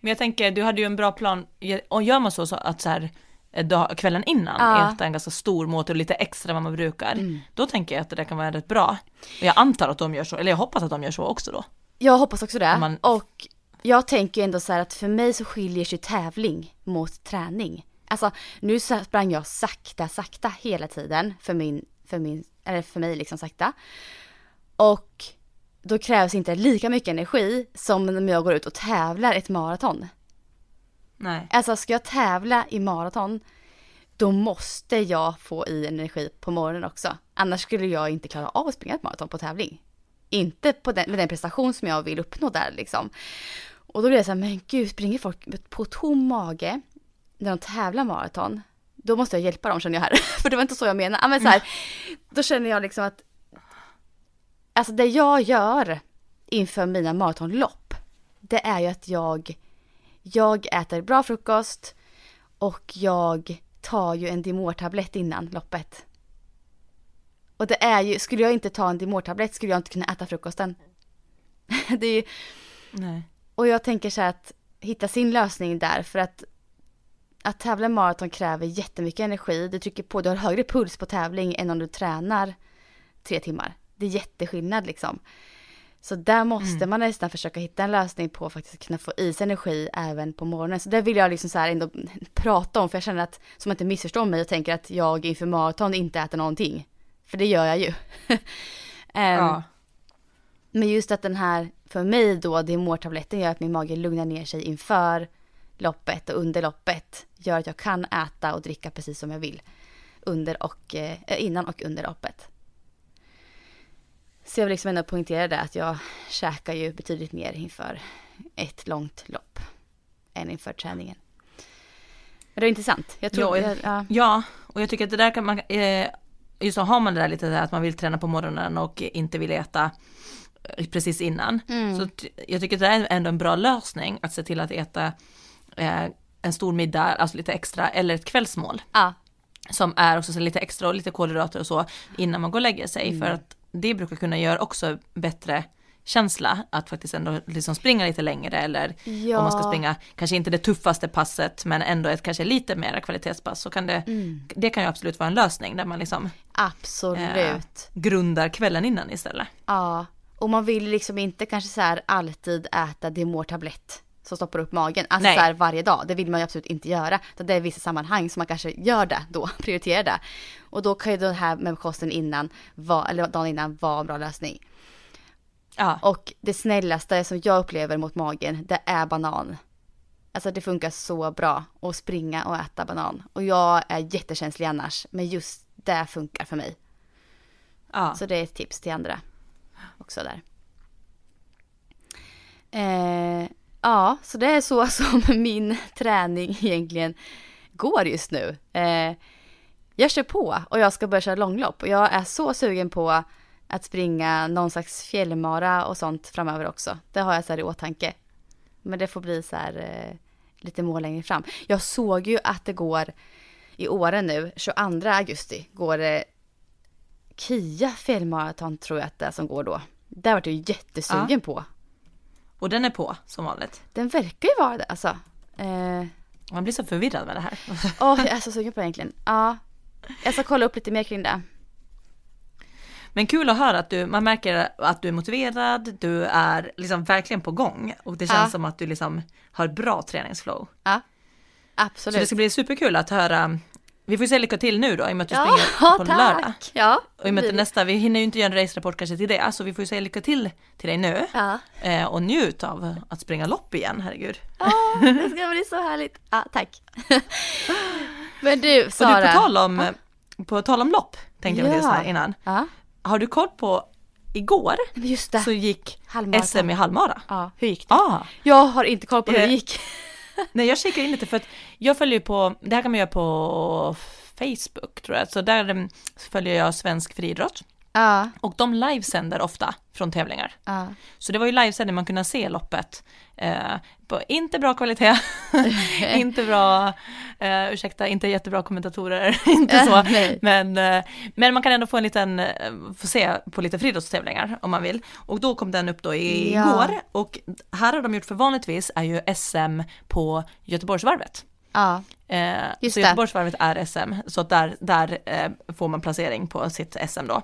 men jag tänker, du hade ju en bra plan. Och gör man så, så att så här, eh, dag, kvällen innan Ja. äta en ganska stor måltid och lite extra än vad man brukar. Mm. Då tänker jag att det där kan vara rätt bra. Och jag antar att de gör så, eller jag hoppas att de gör så också då. Jag hoppas också det. Man- Och jag tänker ändå så här att för mig så skiljer sig tävling mot träning. Alltså nu sprang jag sakta, sakta hela tiden för min, för min, eller för mig liksom sakta. Och då krävs inte lika mycket energi som när jag går ut och tävlar ett maraton. Nej. Alltså ska jag tävla i maraton då måste jag få i energi på morgonen också. Annars skulle jag inte klara av att springa ett maraton på tävling. Inte på den, med den prestation som jag vill uppnå där liksom. Och då blir jag så här, men gud, springer folk på tom mage när de tävlar maraton? Då måste jag hjälpa dem känner jag här. För det var inte så jag menade. Men så här, då känner jag liksom att, alltså det jag gör inför mina maratonlopp, det är ju att jag, jag äter bra frukost och jag tar ju en Dimor-tablett innan loppet. Och det är ju, skulle jag inte ta en Dimor-tablett skulle jag inte kunna äta frukosten. det är ju, Nej. och jag tänker så här att hitta sin lösning där för att att tävla maraton kräver jättemycket energi. Du trycker på, du har högre puls på tävling än om du tränar tre timmar. Det är jätteskillnad liksom. Så där måste Mm. man nästan försöka hitta en lösning på att faktiskt kunna få i sig energi även på morgonen. Så det vill jag liksom så här ändå prata om för jag känner att, som inte missförstår mig och tänker att jag inför maraton inte äter någonting. För det gör jag ju. Ehm, Ja. men just att den här, för mig då, Dimor-tabletten gör att min mage lugnar ner sig inför loppet och under loppet. Gör att jag kan äta och dricka precis som jag vill. Under och, eh, innan och under loppet. Så jag vill liksom ändå poängtera det att jag käkar ju betydligt mer inför ett långt lopp. Än inför träningen. Men det är intressant. Jag tror, Ja, jag, ja. Ja, och jag tycker att det där kan man, eh, just så har man det där lite där att man vill träna på morgonen och inte vill äta eh, precis innan. Mm. Så jag tycker att det är ändå en bra lösning att se till att äta eh, en stor middag, alltså lite extra, eller ett kvällsmål. ja, Som är också så lite extra och lite kolhydrater och så innan man går och lägger sig. Mm. För att det brukar kunna göra också bättre känsla att faktiskt ändå liksom springa lite längre eller ja. om man ska springa, kanske inte det tuffaste passet men ändå ett kanske lite mera kvalitetspass så kan det, Mm. det kan ju absolut vara en lösning där man liksom Absolut. Eh. grundar kvällen innan istället. Ja, och man vill liksom inte kanske så här alltid äta Dimor-tablett som stoppar upp magen. Alltså Nej. så här varje dag. Det vill man ju absolut inte göra. Så det är vissa sammanhang som man kanske gör det då, prioriterar det. Och då kan ju det här med kosten innan, vara- eller dagen innan, vara en bra lösning. Ja, Och det snällaste som jag upplever mot magen, det är banan. Alltså det funkar så bra att springa och äta banan. Och jag är jättekänslig annars, men just det funkar för mig. ja. Så det är ett tips till andra också där. Eh, ja, så det är så som min träning egentligen går just nu. Eh, jag kör på och jag ska börja köra långlopp och jag är så sugen på att springa någon slags fjällmara och sånt framöver också. Det har jag så här i åtanke. Men det får bli så här eh, lite mål längre fram. Jag såg ju att det går i åren nu, 22 augusti, går det Kia fjällmaraton tror jag att det är som går då. Där vart jag jättesugen på. Och den är på som vanligt. Den verkar ju vara det alltså. Eh, Man blir så förvirrad med det här. Åh, jag är så sugen på det egentligen. Ja. Jag ska kolla upp lite mer kring det. Men kul att höra att du, man märker att du är motiverad, du är liksom verkligen på gång och det känns Ja. som att du liksom har bra träningsflow. Ja. Så Absolut. det ska bli superkul att höra, vi får ju säga lycka till nu då i och med att du ja, springer på tack. lördag. Ja, Och i och med att nästa, vi hinner ju inte göra en race-rapport kanske till det, så vi får ju säga lycka till till dig nu. Ja. Eh, och njut av att springa lopp igen, herregud. ja, det ska bli så härligt. Ja, tack. Men du, Och Sara. du, på tal om, på tal om lopp, tänkte jag Ja. här innan. Ja, Har du koll på, igår det. så gick Halvmaraton. SM i halvmara. Ja, hur gick det? Ah, Jag har inte koll på hur det Eh, gick. nej jag kikar in lite för att jag följer på, det här kan man göra på Facebook tror jag, så där mm, följer jag Svensk Friidrott. Ja, Och de livesänder ofta från tävlingar. ja. Så det var ju livesändning, man kunde se loppet. Eh, på inte bra kvalitet, inte bra, eh, ursäkta, inte jättebra kommentatorer, inte så. Men, eh, men man kan ändå få en liten, eh, få se på lite friidrottstävlingar om man vill. Och då kom den upp då i- Ja. igår och här har de gjort för vanligtvis är ju SM på Göteborgsvarvet. Ja, Eh, Just så. Göteborgsvarvet är SM, så där, där eh, får man placering på sitt SM då.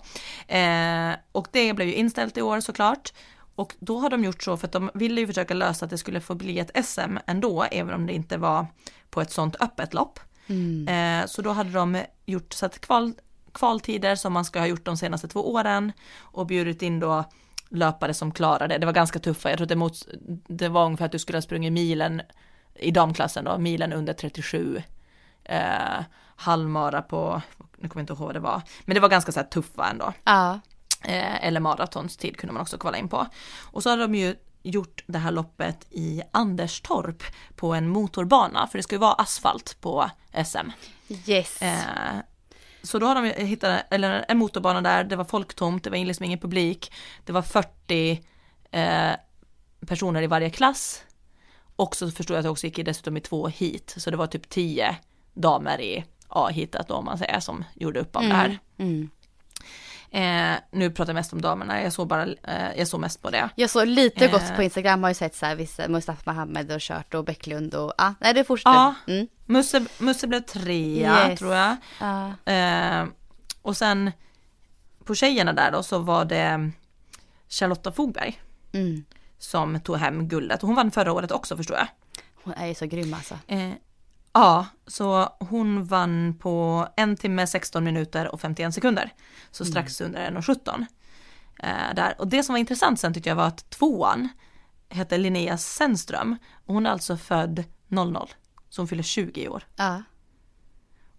Eh, och det blev ju inställt i år såklart. Och då har de gjort så för att de ville ju försöka lösa att det skulle få bli ett SM ändå, även om det inte var på ett sånt öppet lopp. Mm. Eh, så då hade de gjort så att kval, kvaltider som man ska ha gjort de senaste två åren och bjudit in då löpare som klarade, det var ganska tuffa, jag tror det, mot, det var ungefär att du skulle ha sprungit milen i damklassen då, milen under 37 eh, halvmara på, nu kommer jag inte ihåg vad det var, men det var ganska så här tuffa ändå. Ja. Eh, eller maratonstid kunde man också kvala in på. Och så har de ju gjort det här loppet i Anderstorp på en motorbana, för det ska ju vara asfalt på SM. Yes. Eh, så då har de hittat eller en motorbana där, det var folktomt, det var liksom ingen publik, det var 40 eh, personer i varje klass. Och så förstod jag att det också gick dessutom i två hit, så det var typ 10 damer i A-hitet då om man säger som gjorde upp om det här. Mm. Eh, nu pratar jag mest om damerna, jag såg bara, eh, jag såg mest på det. Jag såg lite gott Eh. på Instagram har ju sett så här vissa, Mustafa Mohamed och kört och Bäcklund och ja, nej det fortsätter. Ja. Mm. Musse, Musse blev trea Yes. tror jag. Ja. Eh, och sen på tjejerna där då så var det Charlotta Fogberg Mm. Som tog hem guldet. Hon vann förra året också förstår jag. Hon är ju så grym alltså. Eh, ja, så hon vann på en timme 16 minuter och 51 sekunder. Så strax under 1.17. Eh, där. Och det som var intressant sen tyckte jag var att tvåan hette Linnea Senström. Och hon är alltså född 00. Så hon fyller 20 i år. Ja.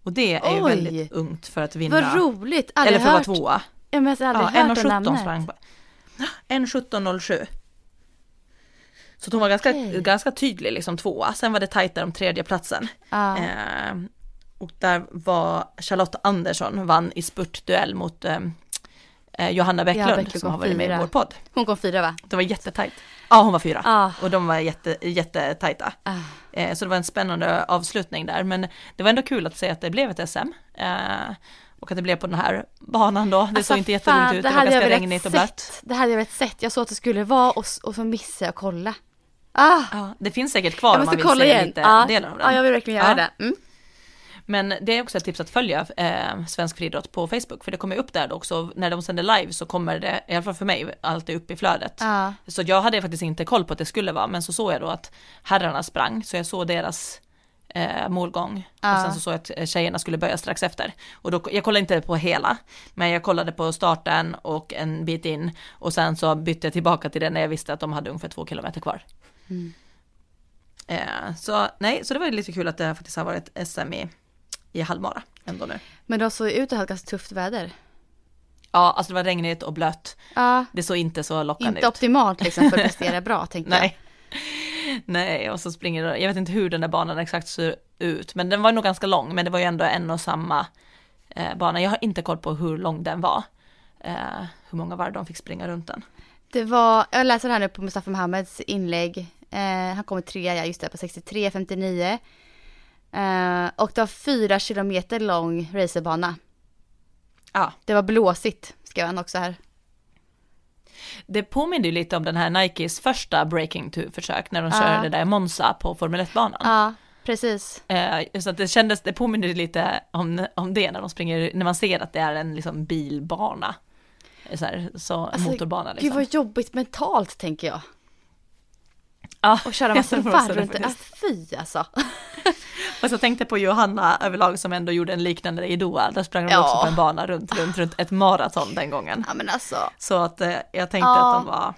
Och det är ju Oj. väldigt ungt för att vinna. Vad roligt, aldrig eller för att vara tvåa. Ja, jag har Ja, aldrig hört det 1.17 namnet. sprang. 1.17.07. Så hon var ganska, Okej. ganska tydlig liksom tvåa. Sen var det tajt där om tredje platsen. Ja. Eh, och där var Charlotte Andersson vann i spurtduell mot eh, eh, Johanna Bäcklund Bäcklund som har varit med i vår podd. Hon kom fyra va? Det var jättetajt. Ja, hon var fyra. Ja. Och de var jätte, jättetajta. Ah. Eh, så det var en spännande avslutning där. Men det var ändå kul att se att det blev ett SM. Eh, och att det blev på den här banan då. Det såg inte jätteroligt ut. Det, var hade jag ganska regnigt och blött. Det hade jag velat sett. Jag såg att det skulle vara och, och så missade jag att kolla. Ah, Ja, det finns säkert kvar jag om man måste vill kolla igen. lite Ja, delar av den. ja, jag vill verkligen göra det. Mm. Men det är också ett tips att följa eh, Svensk Friidrott på Facebook, för det kommer upp där också. När de sänder live så kommer det, i alla fall för mig, alltid upp i flödet. Ja. Så jag hade faktiskt inte koll på att det skulle vara, men så såg jag då att herrarna sprang, så jag såg deras eh, målgång. Ja. Och sen så såg jag att eh, tjejerna skulle börja strax efter. Och då, jag kollade inte på hela, men jag kollade på starten och en bit in. Och sen så bytte jag tillbaka till det när jag visste att de hade ungefär två kilometer kvar. Mm. Eh, så nej, så det var lite kul att det faktiskt har varit SM i, i halvmara ändå nu. Men de såg ut att ha ganska tufft väder. Ja, alltså det var regnigt och blött. Ja, Det såg inte så lockande inte ut. optimalt liksom för att prestera bra tänkte jag. Nej. Nej, och så springer det, jag vet inte hur den där banan exakt ser ut, men den var nog ganska lång, men det var ju ändå en och samma eh, bana. Jag har inte koll på hur lång den var, eh, hur många varv de fick springa runt den. Det var, jag läser här nu på Mustafa Mohameds inlägg. Eh, han kommer trea, ja just det, på 63,59. Eh, och det var fyra kilometer lång racerbana. Ja, Det var blåsigt, skrev han också här. det påminner ju lite om den här Nikes första breaking to-försök när de Ja. körde det där Monza på Formel 1-banan. Ja, precis. Eh, så att det kändes, det påminner lite om, om det när de springer, när man ser att det är en liksom bilbana. Så, här, så Alltså, motorbana liksom. Gud vad jobbigt mentalt tänker jag. ja, Och köra jag massa varv runt faktiskt. Ah, fy alltså. Fast jag tänkte på Johanna överlag som ändå gjorde en liknande i Doha. Där sprang de Ja. också på en bana runt, runt, runt ett maraton den gången. Ja men alltså. Så att eh, jag tänkte Ja. att de var...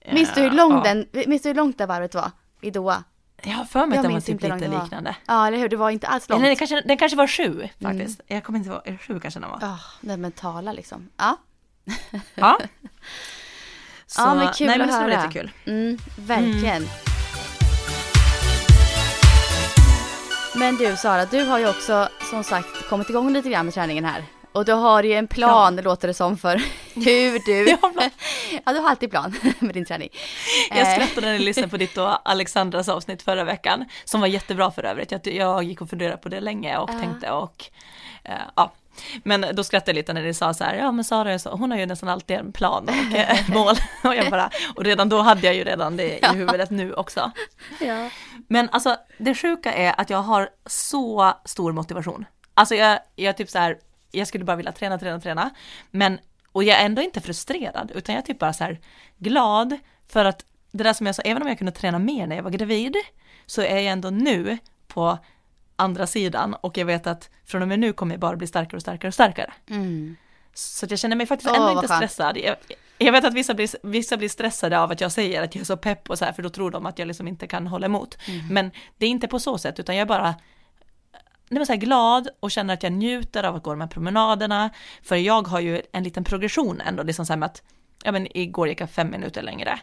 eh, Minns du hur lång ja. den, minns du hur långt det varvet var? I Doha? Jag har för mig att den var typ lite liknande. Ja eller hur, det var inte alls långt. Eller det kanske, den kanske var sju Mm. faktiskt. Jag kommer inte ihåg, sju kanske den var? Ja, den mentala liksom. Ja, Ja. Så, Ja, men kul nej, men att det var höra. lite kul. mm, verkligen. Men du Sara, du har ju också som sagt kommit igång lite grann med träningen här. Och du har ju en plan, låter det som, för hur du... Plan. ja, du har alltid plan med din träning. Jag Eh, skrattade när jag lyssnade på ditt och Alexandras avsnitt förra veckan, som var jättebra för övrigt. Jag, jag gick och funderade på det länge och Ja. tänkte och eh, ja. Men då skrattade jag lite när ni sa så här, ja men Sara så, hon har ju nästan alltid en plan och eh, mål. och, jag bara, och redan då hade jag ju redan det i huvudet nu också. Ja. Men alltså det sjuka är att jag har så stor motivation. Alltså jag, jag typ så här, jag skulle bara vilja träna, träna, träna. Men, och jag är ändå inte frustrerad, utan jag är typ bara så här glad för att det där som jag sa, även om jag kunde träna mer när jag var gravid, så är jag ändå nu på andra sidan och jag vet att från och med nu kommer jag bara bli starkare och starkare och starkare. Mm. Så jag känner mig faktiskt Åh, ändå inte stressad. Jag, jag vet att vissa blir, vissa blir stressade av att jag säger att jag är så pepp och så här, för då tror de att jag liksom inte kan hålla emot. Mm. Men det är inte på så sätt, utan jag bara nej men så glad och känner att jag njuter av att gå de här promenaderna. För jag har ju en liten progression ändå, liksom så här med att, ja men igår gick jag fem minuter längre.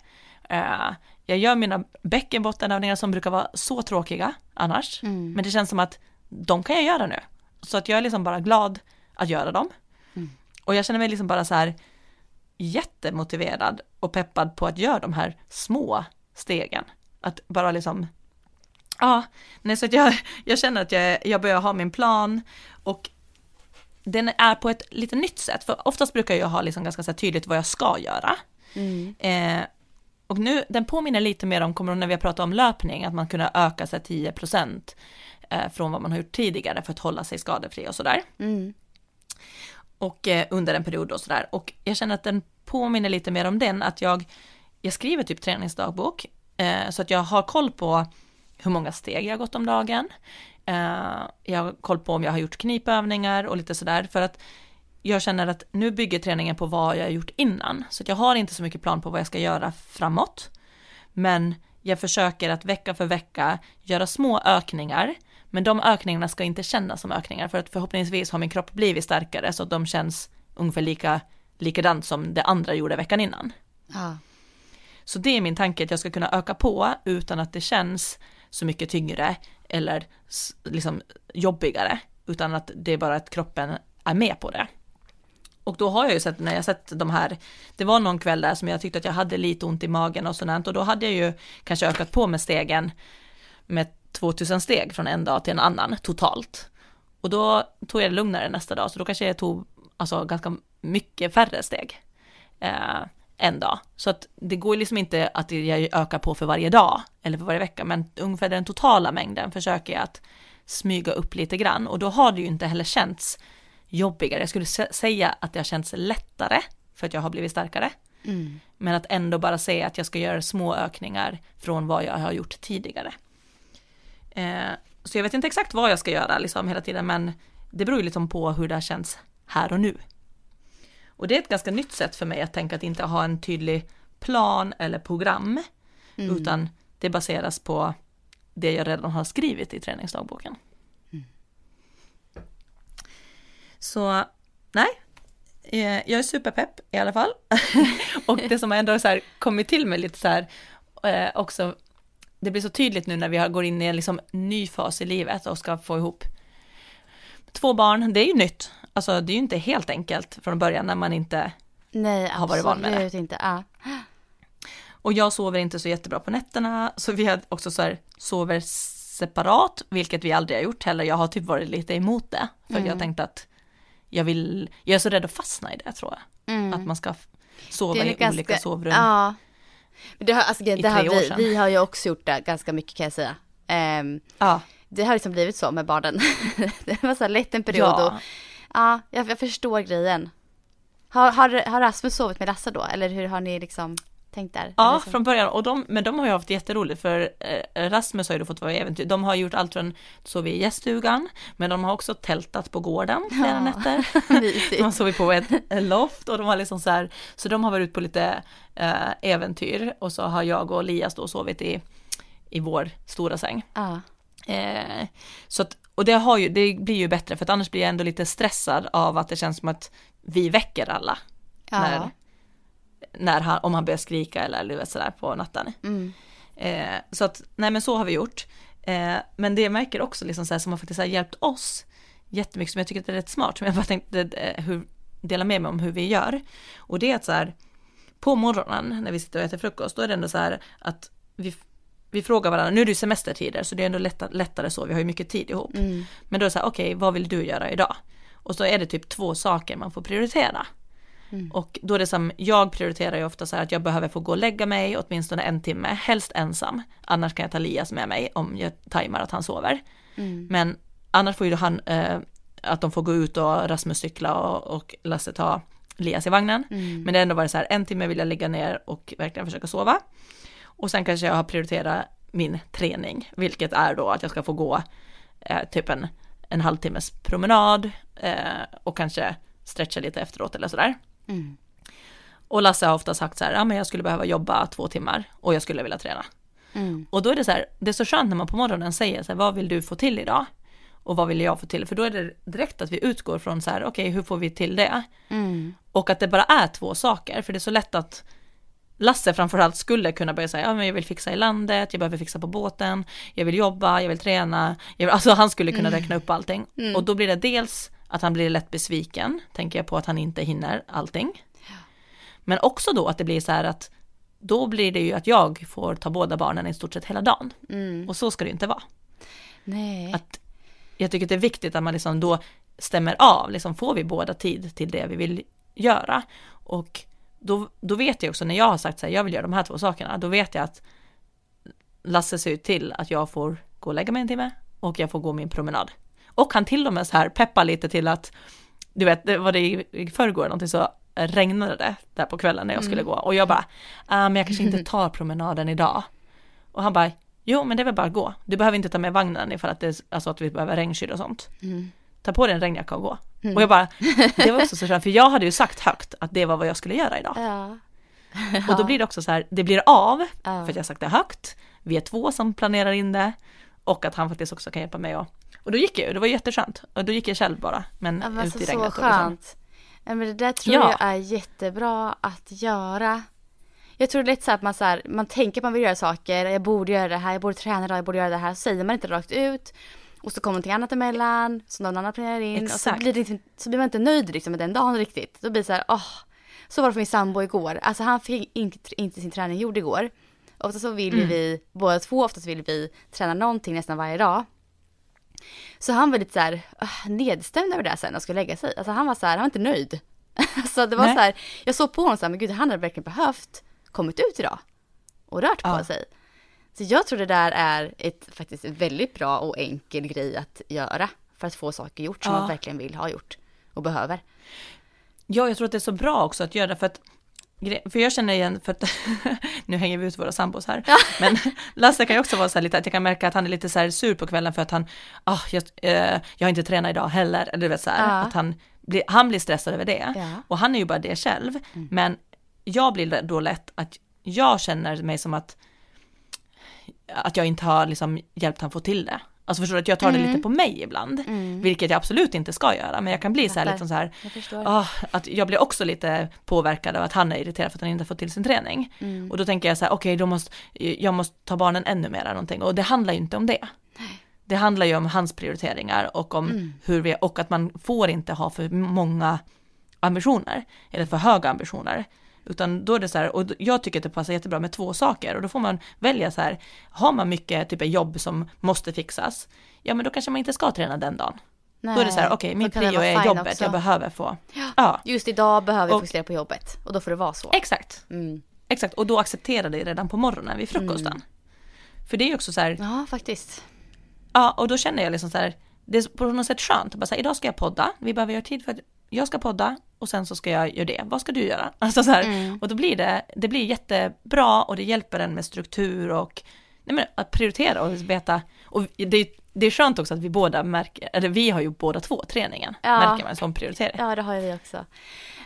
Uh, jag gör mina bäckenbottenövningar som brukar vara så tråkiga annars. Mm. Men det känns som att de kan jag göra nu. Så att jag är liksom bara glad att göra dem. Mm. Och jag känner mig liksom bara så här jättemotiverad och peppad på att göra de här små stegen. Att bara liksom, ja, nej så att jag, jag känner att jag, jag börjar ha min plan och den är på ett lite nytt sätt, för oftast brukar jag ha liksom ganska tydligt vad jag ska göra. Mm. Eh, och nu, den påminner lite mer om, kommer när vi har pratat om löpning, att man kunde öka sig 10% eh, från vad man har gjort tidigare för att hålla sig skadefri och sådär. Mm. Och eh, under en period och sådär. Och jag känner att den påminner lite mer om den, att jag, jag skriver typ träningsdagbok, eh, så att jag har koll på hur många steg jag har gått om dagen. Eh, jag har koll på om jag har gjort knipövningar och lite sådär, för att jag känner att nu bygger träningen på vad jag har gjort innan, så jag har inte så mycket plan på vad jag ska göra framåt. Men jag försöker att vecka för vecka göra små ökningar, men de ökningarna ska inte kännas som ökningar, för att förhoppningsvis har min kropp blivit starkare så att de känns ungefär lika likadant som det andra gjorde veckan innan. Ja. Så det är min tanke, att jag ska kunna öka på utan att det känns så mycket tyngre eller liksom jobbigare, utan att det är bara att kroppen är med på det. Och då har jag ju sett när jag sett de här, det var någon kväll där som jag tyckte att jag hade lite ont i magen och sådant och då hade jag ju kanske ökat på med stegen med 2000 steg från en dag till en annan totalt. Och då tog jag det lugnare nästa dag, så då kanske jag tog alltså ganska mycket färre steg eh, en dag. Så att det går liksom inte att jag ökar på för varje dag eller för varje vecka, men ungefär den totala mängden försöker jag att smyga upp lite grann och då har det ju inte heller känts jobbigare. Jag skulle sä- säga att det har känts lättare för att jag har blivit starkare. Mm. Men att ändå bara säga att jag ska göra små ökningar från vad jag har gjort tidigare. Eh, så jag vet inte exakt vad jag ska göra liksom hela tiden, men det beror ju liksom på hur det har känts här och nu. Och det är ett ganska nytt sätt för mig att tänka att inte ha en tydlig plan eller program, Mm. utan det baseras på det jag redan har skrivit i träningsdagboken. Så nej, eh, jag är superpepp i alla fall. och det som ändå har så kommit till mig lite så här, eh, också, det blir så tydligt nu när vi går in i en liksom ny fas i livet och ska få ihop två barn, det är ju nytt. Alltså det är ju inte helt enkelt från början när man inte, Nej, Har varit van med det. absolut inte. Ja. och jag sover inte så jättebra på nätterna, så vi har också så här, sover separat, vilket vi aldrig har gjort heller. Jag har typ varit lite emot det, för att jag Mm. tänkte att jag vill, jag är så rädd att fastna i det tror jag. Mm. Att man ska sova Det i ganska- olika sovrum. Ja. Men det har, alltså, I det har vi, vi har ju också gjort det ganska mycket kan jag säga. Ehm, Ja, det har liksom blivit så med barnen. det var så här lätt en period och ja. ja, jag, jag förstår grejen. Har, har, har Rasmus sovit med Lasse då? Eller hur har ni liksom tänkt där? Ja, från början. Och de, men de har ju haft jätteroligt för eh, Rasmus har ju då fått vara i äventyr. De har gjort allt från sov i gäststugan, men de har också tältat på gården flera Ja. nätter. De har sovit på ett loft och de har liksom så här, så de har varit ute på lite eh, äventyr och så har jag och Elias då sovit i, i vår stora säng. Ja. Eh, så att, och det, har ju, det blir ju bättre för att annars blir jag ändå lite stressad av att det känns som att vi väcker alla Ja. när, när han, om han börjar skrika eller du vet, sådär på natten. Mm. Eh, så att, nej men så har vi gjort. Eh, men det jag märker också liksom så här, som har faktiskt har hjälpt oss jättemycket, som jag tycker att det är rätt smart, som jag bara tänkte eh, hur, dela med mig om hur vi gör. Och det är att så här, på morgonen när vi sitter och äter frukost, då är det ändå så här att vi, vi frågar varandra, nu är det ju semestertider så det är ändå lättare, lättare så, vi har ju mycket tid ihop. Mm. Men då är det så här, okej, vad vill du göra idag? Och så är det typ två saker man får prioritera. Mm. Och då är det som, jag prioriterar ju ofta så här att jag behöver få gå och lägga mig åtminstone en timme, helst ensam. Annars kan jag ta Lias med mig om jag tajmar att han sover. Mm. Men annars får ju han, eh, att de får gå ut och Rasmus cykla och, och Lasse ta Lias i vagnen. Mm. Men det har ändå varit så här, en timme vill jag lägga ner och verkligen försöka sova. Och sen kanske jag har prioriterat min träning, vilket är då att jag ska få gå eh, typ en, en halvtimmes promenad eh, och kanske stretcha lite efteråt eller sådär. Mm. Och Lasse har ofta sagt så här, ja men jag skulle behöva jobba två timmar och jag skulle vilja träna. Mm. Och då är det så här, det är så skönt när man på morgonen säger så här, vad vill du få till idag? och vad vill jag få till? För då är det direkt att vi utgår från så här, okej okay, hur får vi till det? Mm. Och att det bara är två saker, för det är så lätt att Lasse framförallt skulle kunna börja säga, ja men jag vill fixa i landet, jag behöver fixa på båten, jag vill jobba, jag vill träna, jag vill, alltså han skulle kunna räkna upp allting. Mm. Och då blir det dels att han blir lätt besviken, tänker jag på att han inte hinner allting. Men också då att det blir så här att då blir det ju att jag får ta båda barnen i stort sett hela dagen. Mm. Och så ska det inte vara. Nej. Att jag tycker det är viktigt att man liksom då stämmer av, liksom får vi båda tid till det vi vill göra. Och då, då vet jag också när jag har sagt så här, jag vill göra de här två sakerna, då vet jag att Lasse ser ut till att jag får gå och lägga mig en timme och jag får gå min promenad. Och han till och med så här peppar lite till att, du vet, det var det i, förrgår någonting så regnade det där på kvällen när jag skulle Mm. gå och jag bara, ah, men jag kanske inte tar promenaden idag. Och han bara, jo men det är väl bara att gå. Du behöver inte ta med vagnen ifall att, det, alltså att vi behöver regnskydd och sånt. Mm. Ta på dig en regnjacka och gå. Mm. Och jag bara, det var också så skönt, för jag hade ju sagt högt att det var vad jag skulle göra idag. Ja. Och då blir det också så här, det blir av, Ja. för att jag har sagt det högt, vi är två som planerar in det, och att han faktiskt också kan hjälpa mig och, och då gick jag ju, det var jätteskönt. Och då gick jag själv bara, men Ja, men ut alltså, i så regnet. liksom. skönt. Ja, men det där tror Ja. jag är jättebra att göra. Jag tror det är lite så att man, så här, man tänker att man vill göra saker, jag borde göra det här, jag borde träna idag, jag borde göra det här, så säger man inte rakt ut. Och så kommer någonting annat emellan, som någon annan planerar in. Och så Exakt. blir, det inte, så blir man inte nöjd liksom, med den dagen riktigt. Då blir det så här, åh. Så var det för min sambo igår. Alltså han fick inte, inte sin träning gjord igår. Ofta så vill Mm. vi, båda två, oftast vill vi träna någonting nästan varje dag. Så han var lite så här nedstämd över det här sen och skulle lägga sig. Alltså han var så här, han var inte nöjd. så det var Nej. så här, jag såg på honom så här, men gud han hade verkligen behövt kommit ut idag. Och rört på Ja. sig. Så jag tror det där är ett faktiskt väldigt bra och enkel grej att göra. För att få saker gjort som Ja. man verkligen vill ha gjort. Och behöver. Ja, jag tror att det är så bra också att göra för att för jag känner igen, för att nu hänger vi ut våra sambos här, men Lasse kan ju också vara så här lite, att jag kan märka att han är lite så här sur på kvällen för att han, ah, jag, eh, jag har inte tränat idag heller, eller du vet så här, Ja. att han blir, han blir stressad över det. Ja. Och han är ju bara det själv, men jag blir då lätt att jag känner mig som att, att jag inte har liksom hjälpt han få till det. Alltså förstår du att jag tar det Mm. lite på mig ibland, Mm. vilket jag absolut inte ska göra, men jag kan bli så här Fattar. liksom så här, Jag. Ah, att jag blir också lite påverkad av att han är irriterad för att han inte har fått till sin träning. Mm. Och då tänker jag så här, okej, då måste, jag måste ta barnen ännu mer någonting. Och det handlar ju inte om det. Det handlar ju om hans prioriteringar och om Mm. hur vi, och att man får inte ha för många ambitioner, eller för höga ambitioner. Utan då är det så här, och jag tycker att det passar jättebra med två saker och då får man välja så här, har man mycket typ av jobb som måste fixas, ja men då kanske man inte ska träna den dagen. Då är det så här, okej, min kan det prio är jobbet, också. jag behöver få, Ja. ja, Just idag behöver jag Och- fokusera på jobbet. Och då får det vara så. exakt. Mm. Exakt, och då acceptera det redan på morgonen vid frukosten. Mm. För det är ju också så här, Ja, faktiskt. ja och då känner jag liksom så här, det är på något sätt skönt, bara så här, idag ska jag podda, vi behöver göra tid för att jag ska podda och sen så ska jag göra det, vad ska du göra? Alltså så här, Mm. och då blir det, det blir jättebra och det hjälper en med struktur och nej men, att prioritera och veta, och det, det är skönt också att vi båda märker, eller vi har ju båda två träningen, Ja. märker man som prioritering. Ja, det har ju vi också.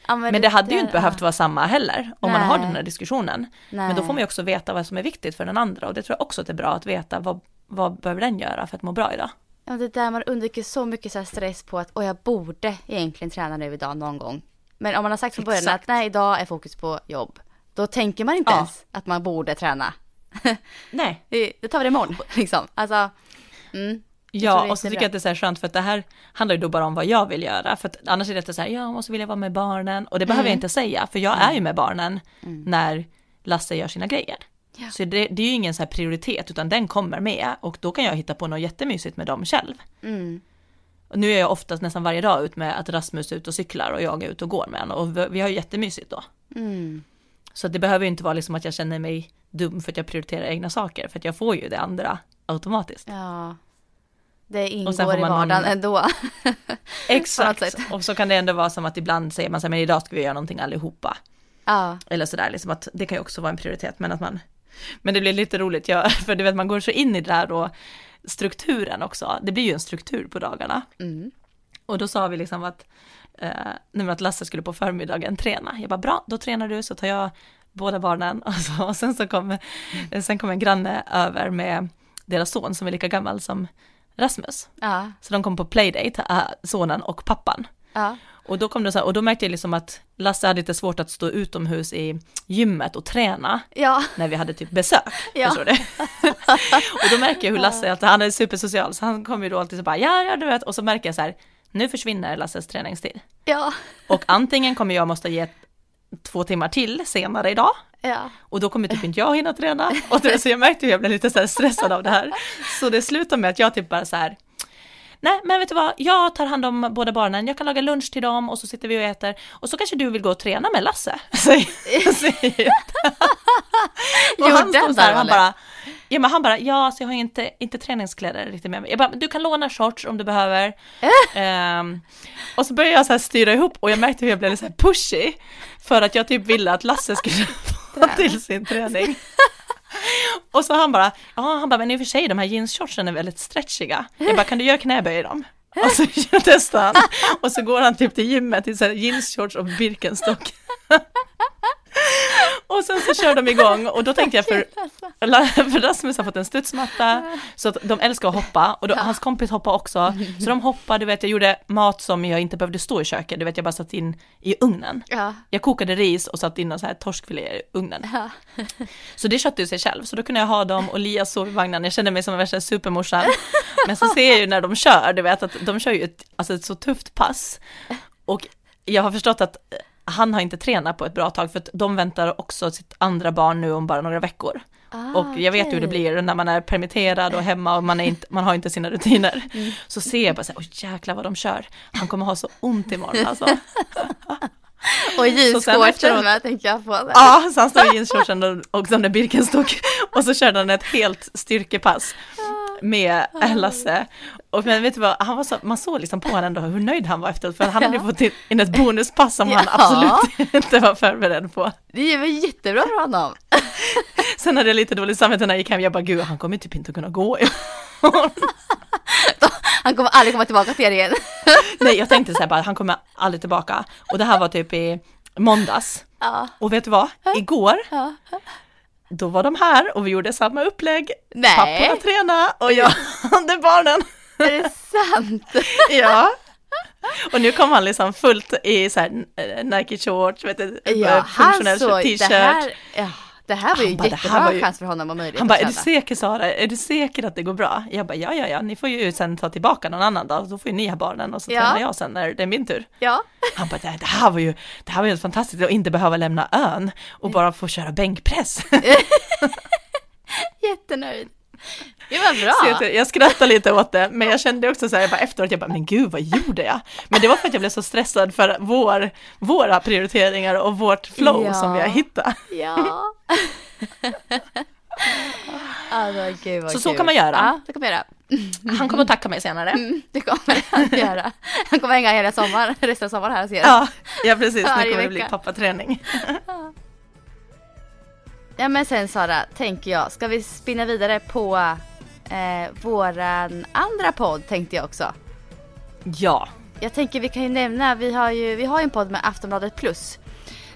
Ja, Men det hade ju där- inte behövt vara samma heller, om man har Nej. den här diskussionen. Nej. Men då får man ju också veta vad som är viktigt för den andra och det tror jag också att det är bra att veta vad, vad behöver den göra för att må bra idag. Ja, det är där man undviker så mycket så stress på att jag borde egentligen träna nu idag någon gång. Men om man har sagt från början Exakt. att nej, idag är fokus på jobb. Då tänker man inte Ja. ens att man borde träna. Nej. Det- Då tar vi det imorgon liksom. Alltså, mm. Ja, och så tycker jag att det är så här skönt för att det här handlar ju då bara om vad jag vill göra. För att annars är det så här, ja, jag måste vilja vara med barnen. Och det behöver jag Mm. inte säga, för jag är ju med barnen när Lasse gör sina grejer. Ja. Så det, det är ju ingen så här prioritet, utan den kommer med. Och då kan jag hitta på något jättemysigt med dem själv. Mm. Och nu är jag oftast nästan varje dag ut med att Rasmus är ute och cyklar och jag är ute och går med honom. Och vi, vi har ju jättemysigt då. Mm. Så det behöver ju inte vara liksom att jag känner mig dum för att jag prioriterar egna saker, för att jag får ju det andra automatiskt. Ja. Det ingår i man någon- vardagen ändå. Exakt, och så kan det ändå vara som att ibland säger man så här, men idag ska vi göra någonting allihopa. ja. Eller sådär, liksom att det kan ju också vara en prioritet, men att man, men det blir lite roligt, ja, för du vet man går så in i det där och strukturen också, det blir ju en struktur på dagarna. Mm. Och då sa vi liksom att, eh, att Lasse skulle på förmiddagen träna, jag bara bra, då tränar du så tar jag båda barnen och, så, och sen så kom, sen kom en granne över med deras son som är lika gammal som Rasmus. Ja. Så de kom på playdate, äh, sonen och pappan. Ja. Och då kom det så här, och då märkte jag liksom att Lasse hade lite svårt att stå utomhus i gymmet och träna Ja. när vi hade typ besök. Ja. Förstår du? och då märker jag hur Lasse, alltid, han är supersocial, så han kommer ju då alltid så bara, ja, ja, du vet, och så märker jag så här, nu försvinner Lasses träningstid. Ja. Och antingen kommer jag måste ge två timmar till senare idag, Ja. och då kommer typ inte jag hinna träna. Och så jag märkte hur jag blev lite så här stressad av det här. Så det slutade med att jag typ bara så här, nej men vet du vad, jag tar hand om båda barnen, jag kan laga lunch till dem och så sitter vi och äter. Och så kanske du vill gå och träna med Lasse, säger. Och han står det, han bara, ja men han bara, ja så jag har inte, inte träningskläder riktigt med mig. Jag bara, du kan låna shorts om du behöver. Ehm, och så började jag så här styra ihop och jag märkte hur jag blev lite så här pushy. För att jag typ ville att Lasse skulle få till sin träning. Och så han bara, ja han bara, men i och för sig de här jeansshortsen är väldigt stretchiga. Jag bara, kan du göra knäböj i dem? Och så testar han. Och så går han typ till gymmet i jeansshorts och Birkenstock. Och sen så kör de igång och då tänkte jag för, för Rasmus har fått en studsmatta så att de älskar att hoppa och då, hans kompis hoppar också. Så de hoppar, du vet jag gjorde mat som jag inte behövde stå i köket, du vet jag bara satt in i ugnen. Ja. Jag kokade ris och satt in en så här torskfilé i ugnen. Ja. Så det köpte ju sig själv, så då kunde jag ha dem och Lia sov i vagnen. Jag kände mig som en värsta supermorsan. Men så ser jag ju när de kör, du vet att de kör ju ett, alltså ett så tufft pass. Och jag har förstått att han har inte tränat på ett bra tag för att de väntar också sitt andra barn nu om bara några veckor. Ah, och jag vet ju hur det blir när man är permitterad och hemma och man, är inte, man har inte sina rutiner. Mm. Så ser jag bara så här, åh jäklar vad de kör. Han kommer ha så ont imorgon alltså. Och sen jeansshortsen med tänker jag på. Ja, så han står i jeansshortsen och, och som en Birkenstock och så körde han ett helt styrkepass med Lasse. Och men vet du vad, han var så, man såg liksom på honom ändå hur nöjd han var efteråt för han hade ju fått in- ett bonuspass som han Ja. absolut inte var förberedd på. Det väl jättebra för honom. Sen hade jag lite dåligt samvete när jag gick hem, jag bara gud han kommer typ inte kunna gå. Han kommer aldrig komma tillbaka till er igen. Nej jag tänkte så här bara, han kommer aldrig tillbaka. Och det här var typ i måndags. Ja. Och vet du vad, igår ja. Då var de här och vi gjorde samma upplägg. Nej. Papporna tränade och jag hade barnen. Är det sant? Ja. Och nu kom han liksom fullt i så här eh, Nike shorts, vet du, Ja, eh, funktionell t-shirt. Det här var ju bara, jättebra var ju- chans för honom och möjlighet Han bara, är du säker Sara? Är du säker att det går bra? Jag bara, ja, ja, ja, ni får ju sen ta tillbaka någon annan dag, då får ju ni ha barnen och så Ja. tränar jag sen när det är min tur. Ja. Han bara, det det här var ju, det här var ju helt fantastiskt att inte behöva lämna ön och bara få köra bänkpress. Jättenöjd. Det var bra. Så jag, jag skrattade lite åt det, men jag kände också så här, jag bara efteråt, jag bara, men gud vad gjorde jag? Men det var för att jag blev så stressad för vår, våra prioriteringar och vårt flow Ja. som vi har hittat. Ja. Alltså, gud vad Så så kul. kan man göra. Ja, så kan man göra. Han kommer att tacka mig senare. Mm, det kommer han göra. Han kommer hänga hela sommaren, resten av sommaren här och se det. Ja, ja precis, nu kommer det bli pappaträning. Ja men sen Sara, tänker jag, ska vi spinna vidare på eh, våran andra podd tänkte jag också. Ja, Jag tänker vi kan ju nämna, vi har ju vi har ju en podd med Aftonbladet Plus.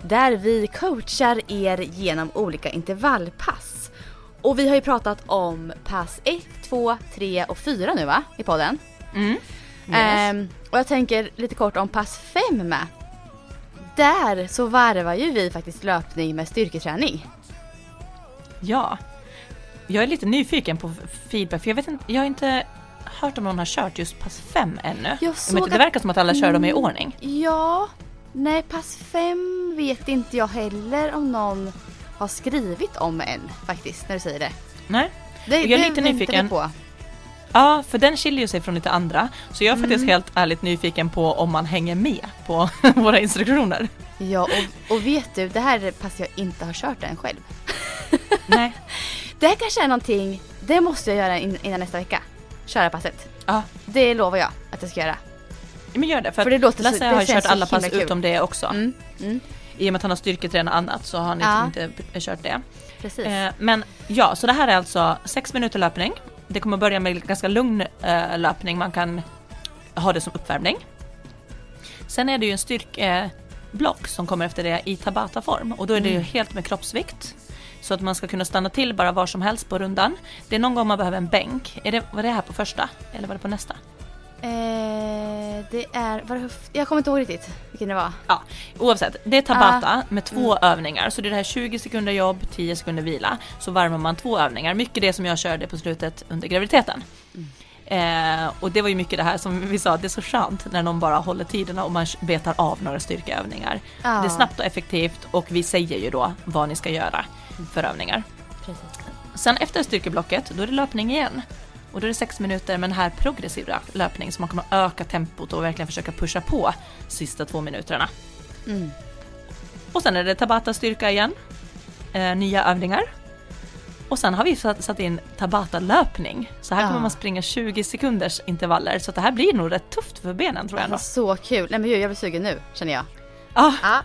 Där vi coachar er genom olika intervallpass. Och vi har ju pratat om pass 1, 2, 3 och 4 nu va? I podden. mm. yes. Ehm, och jag tänker lite kort om pass 5 med. Där så varvar ju vi faktiskt löpning med styrketräning. ja. Jag är lite nyfiken på feedback, för jag vet inte, jag har inte hört om någon har kört just pass fem ännu. Jag såg det verkar som att alla kör dem i ordning. Ja, nej pass 5 vet inte jag heller om någon har skrivit om än faktiskt när du säger det. Nej? det Jag är det lite nyfiken. På. Ja, för den skiljer ju sig från lite andra. Så jag är faktiskt Mm. helt ärligt nyfiken på om man hänger med på våra instruktioner. Ja, och, och vet du, det här är pass jag inte har kört än själv. Nej. Det här kanske är någonting, det måste jag göra in, innan nästa vecka. Köra passet. Ja, Det lovar jag att jag ska göra. men gör det. För, För det låter så- Lasse det har kört så alla pass kul. utom det också. Mm, mm, I och med att han har styrketränat annat så har han Ja. inte b- kört det. precis. Eh, men ja, så det här är alltså sex minuter löpning. Det kommer börja med ganska lugn eh, löpning, man kan ha det som uppvärmning. Sen är det ju en styrkeblock som kommer efter det i Tabata-form och då är det ju Mm. helt med kroppsvikt. Så att man ska kunna stanna till bara var som helst på rundan. Det är någon gång man behöver en bänk. Är det, var det här på första? Eller var det på nästa? Eh, det är, var det, jag kommer inte ihåg riktigt vilken det var. Ja, oavsett. Det är tabata med två övningar. Så det är det här 20 sekunder jobb, 10 sekunder vila. Så varvar man två övningar. Mycket det som jag körde på slutet under graviditeten. Eh, och det var ju mycket det här som vi sa, det är så skönt när någon bara håller tiderna och man betar av några styrkeövningar. Ja. Det är snabbt och effektivt och vi säger ju då vad ni ska göra för övningar. Precis. Sen efter styrkeblocket, då är det löpning igen. Och då är det sex minuter med den här progressiva löpning så man kommer öka tempot och verkligen försöka pusha på sista två minuterna. Mm. Och sen är det tabata styrka igen. Eh, nya övningar. Och sen har vi satt, satt in tabata löpning. Så här Ja. kommer man springa 20 sekunders intervaller. Så det här blir nog rätt tufft för benen tror jag ändå. Så kul. Nej men jag blir sugen nu känner jag. Ah, Ja.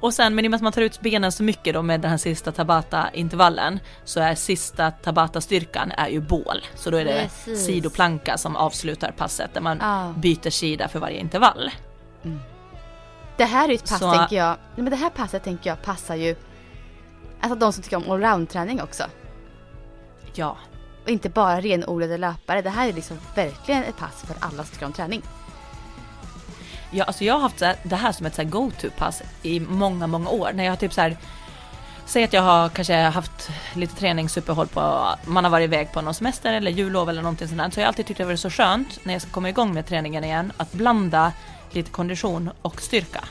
och sen, men i och med att man tar ut benen så mycket då med den här sista tabata-intervallen så är sista tabata-styrkan är ju bål. Så då är det Precis. sidoplanka som avslutar passet där man Ja. byter sida för varje intervall. Det här är ett pass Så- tänker jag. Nej, men det här passet tänker jag passar ju. Alltså de som tycker om allround-träning också. Ja, Och inte bara renodlade löpare. Det här är liksom verkligen ett pass för alla som tycker om träning. Ja, alltså jag har haft det här som ett go-to-pass i många, många år. När jag har typ så här, säg att jag har kanske haft lite träningsuppehåll på, man har varit iväg på någon semester eller jullov eller någonting sånt där. Så jag har alltid tyckt det var så skönt när jag ska komma igång med träningen igen att blanda lite kondition och styrka.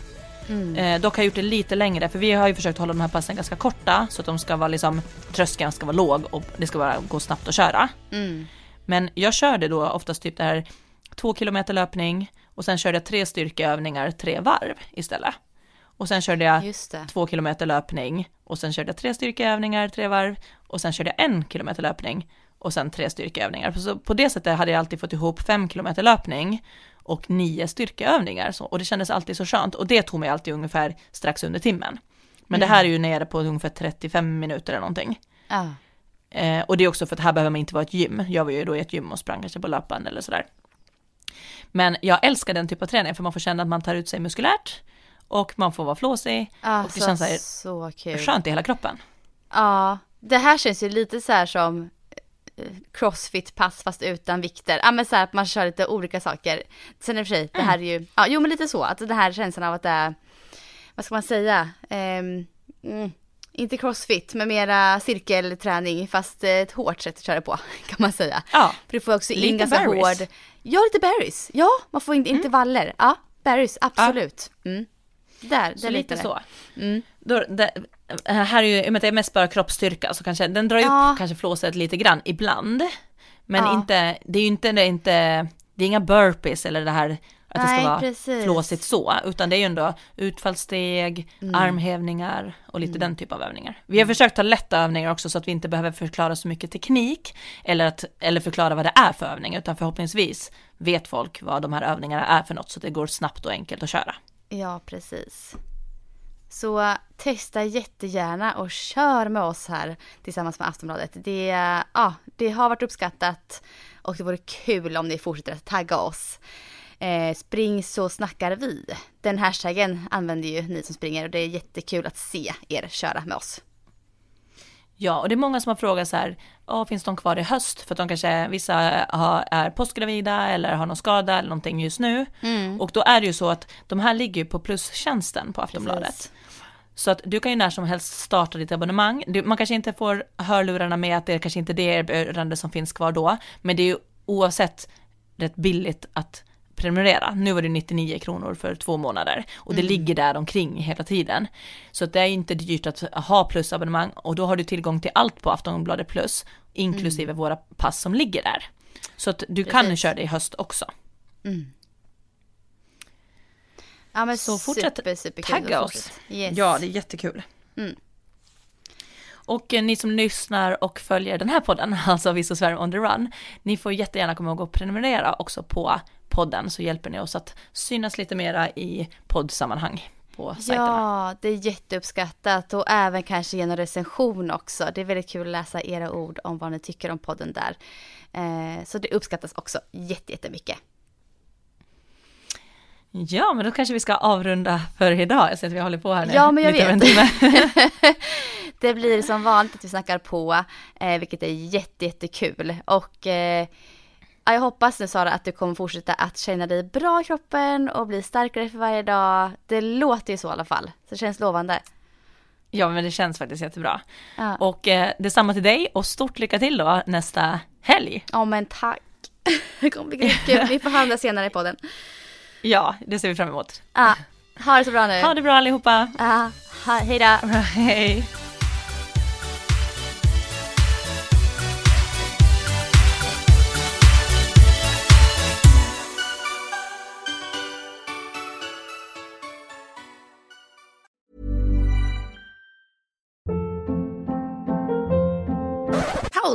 Eh, dock har jag gjort det lite längre för vi har ju försökt hålla de här passen ganska korta så att de ska vara liksom, tröskeln ska vara låg och det ska bara gå snabbt att köra. Mm. Men jag körde då oftast typ det här två kilometer löpning och sen körde jag tre styrkeövningar tre varv istället. Och sen körde jag två kilometer löpning och sen körde jag tre styrkeövningar tre varv och sen körde jag en kilometer löpning och sen tre styrkeövningar. Så på det sättet hade jag alltid fått ihop fem kilometer löpning och nio styrkeövningar så, och det kändes alltid så skönt och det tog mig alltid ungefär strax under timmen. Men det här är ju nere på ungefär 35 minuter eller någonting. Ja. Eh, och det är också för att här behöver man inte vara ett gym. Jag var ju då i ett gym och sprang kanske på löpband eller sådär. Men jag älskar den typen av träning för man får känna att man tar ut sig muskulärt och man får vara flåsig och det Alltså, känns så här så kul. skönt i hela kroppen. Ja, det här känns ju lite så här som crossfit-pass fast utan vikter. Ja men så här att man kör lite olika saker. Sen i och för sig, det här är ju, ja jo men lite så, att den här känslan av att det är, vad ska man säga, Ehm, mm, inte crossfit men mera cirkelträning fast ett hårt sätt att köra på kan man säga. Ja, För du får också in Lite ganska berries. hård, ja lite berries, ja man får in intervaller, ja berries absolut. Mm. Där, så där lite det. så. Mm. Då, det, här är ju, i och med att det är mest bara kroppsstyrka så kanske den drar Ja. upp kanske flåset lite grann ibland. Men Ja. inte, det är ju inte, det är inte, det är inga burpees eller det här att det Nej, ska vara precis. flåsigt så, utan det är ju ändå utfallssteg, Mm. armhävningar och lite den typ av övningar. Vi har försökt ta lätta övningar också så att vi inte behöver förklara så mycket teknik eller, att, eller förklara vad det är för övning, utan förhoppningsvis vet folk vad de här övningarna är för något så att det går snabbt och enkelt att köra. Ja, precis. Så testa jättegärna och kör med oss här tillsammans med Aftonbladet. Det, ja, det har varit uppskattat och det vore kul om ni fortsätter att tagga oss. Eh, spring så snackar vi. Den hashtaggen använder ju ni som springer och det är jättekul att se er köra med oss. Ja, och det är många som har frågat så här, "Åh, finns de kvar i höst? För att de kanske, vissa har, är postgravida eller har någon skada eller någonting just nu. Och då är det ju så att de här ligger ju på plustjänsten på Aftonbladet. Precis. Så att du kan ju när som helst starta ditt abonnemang. Du, man kanske inte får hörlurarna med att det är kanske inte det erbjudande som finns kvar då. Men det är ju oavsett rätt billigt att prenumerera. Nu var det 99 kronor för två månader och det ligger där omkring hela tiden. Så att det är inte dyrt att ha plusabonnemang och då har du tillgång till allt på Aftonbladet plus inklusive våra pass som ligger där. Så att du kan Precis. köra det i höst också. Ja men Så fortsätt super, superkul. tagga oss. Yes. Ja, det är jättekul. Mm. Och eh, ni som lyssnar och följer den här podden, alltså Viss och Sverige on the run, ni får jättegärna komma ihåg att prenumerera också på podden så hjälper ni oss att synas lite mera i poddsammanhang på sajterna. Ja, det är jätteuppskattat och även kanske ge en recension också. Det är väldigt kul att läsa era ord om vad ni tycker om podden där. Eh, så det uppskattas också jätte- jättemycket. Ja, men då kanske vi ska avrunda för idag. Jag ser att vi håller på här nu. Ja, men jag vet. det blir som vanligt att vi snackar på, eh, vilket är jätte, jättekul. Och eh, ja, jag hoppas nu Sara att du kommer fortsätta att känna dig bra i kroppen och bli starkare för varje dag. Det låter ju så i alla fall, så det känns lovande. Ja, men det känns faktiskt jättebra. Ja, Och eh, detsamma till dig och stort lycka till då nästa helg. ja men tack. Det kommer bli kul. Vi får handla senare i podden. Ja, det ser vi fram emot. Ja, ha det så bra nu. Ha det bra allihopa. Ja, ha, hej då. Hej.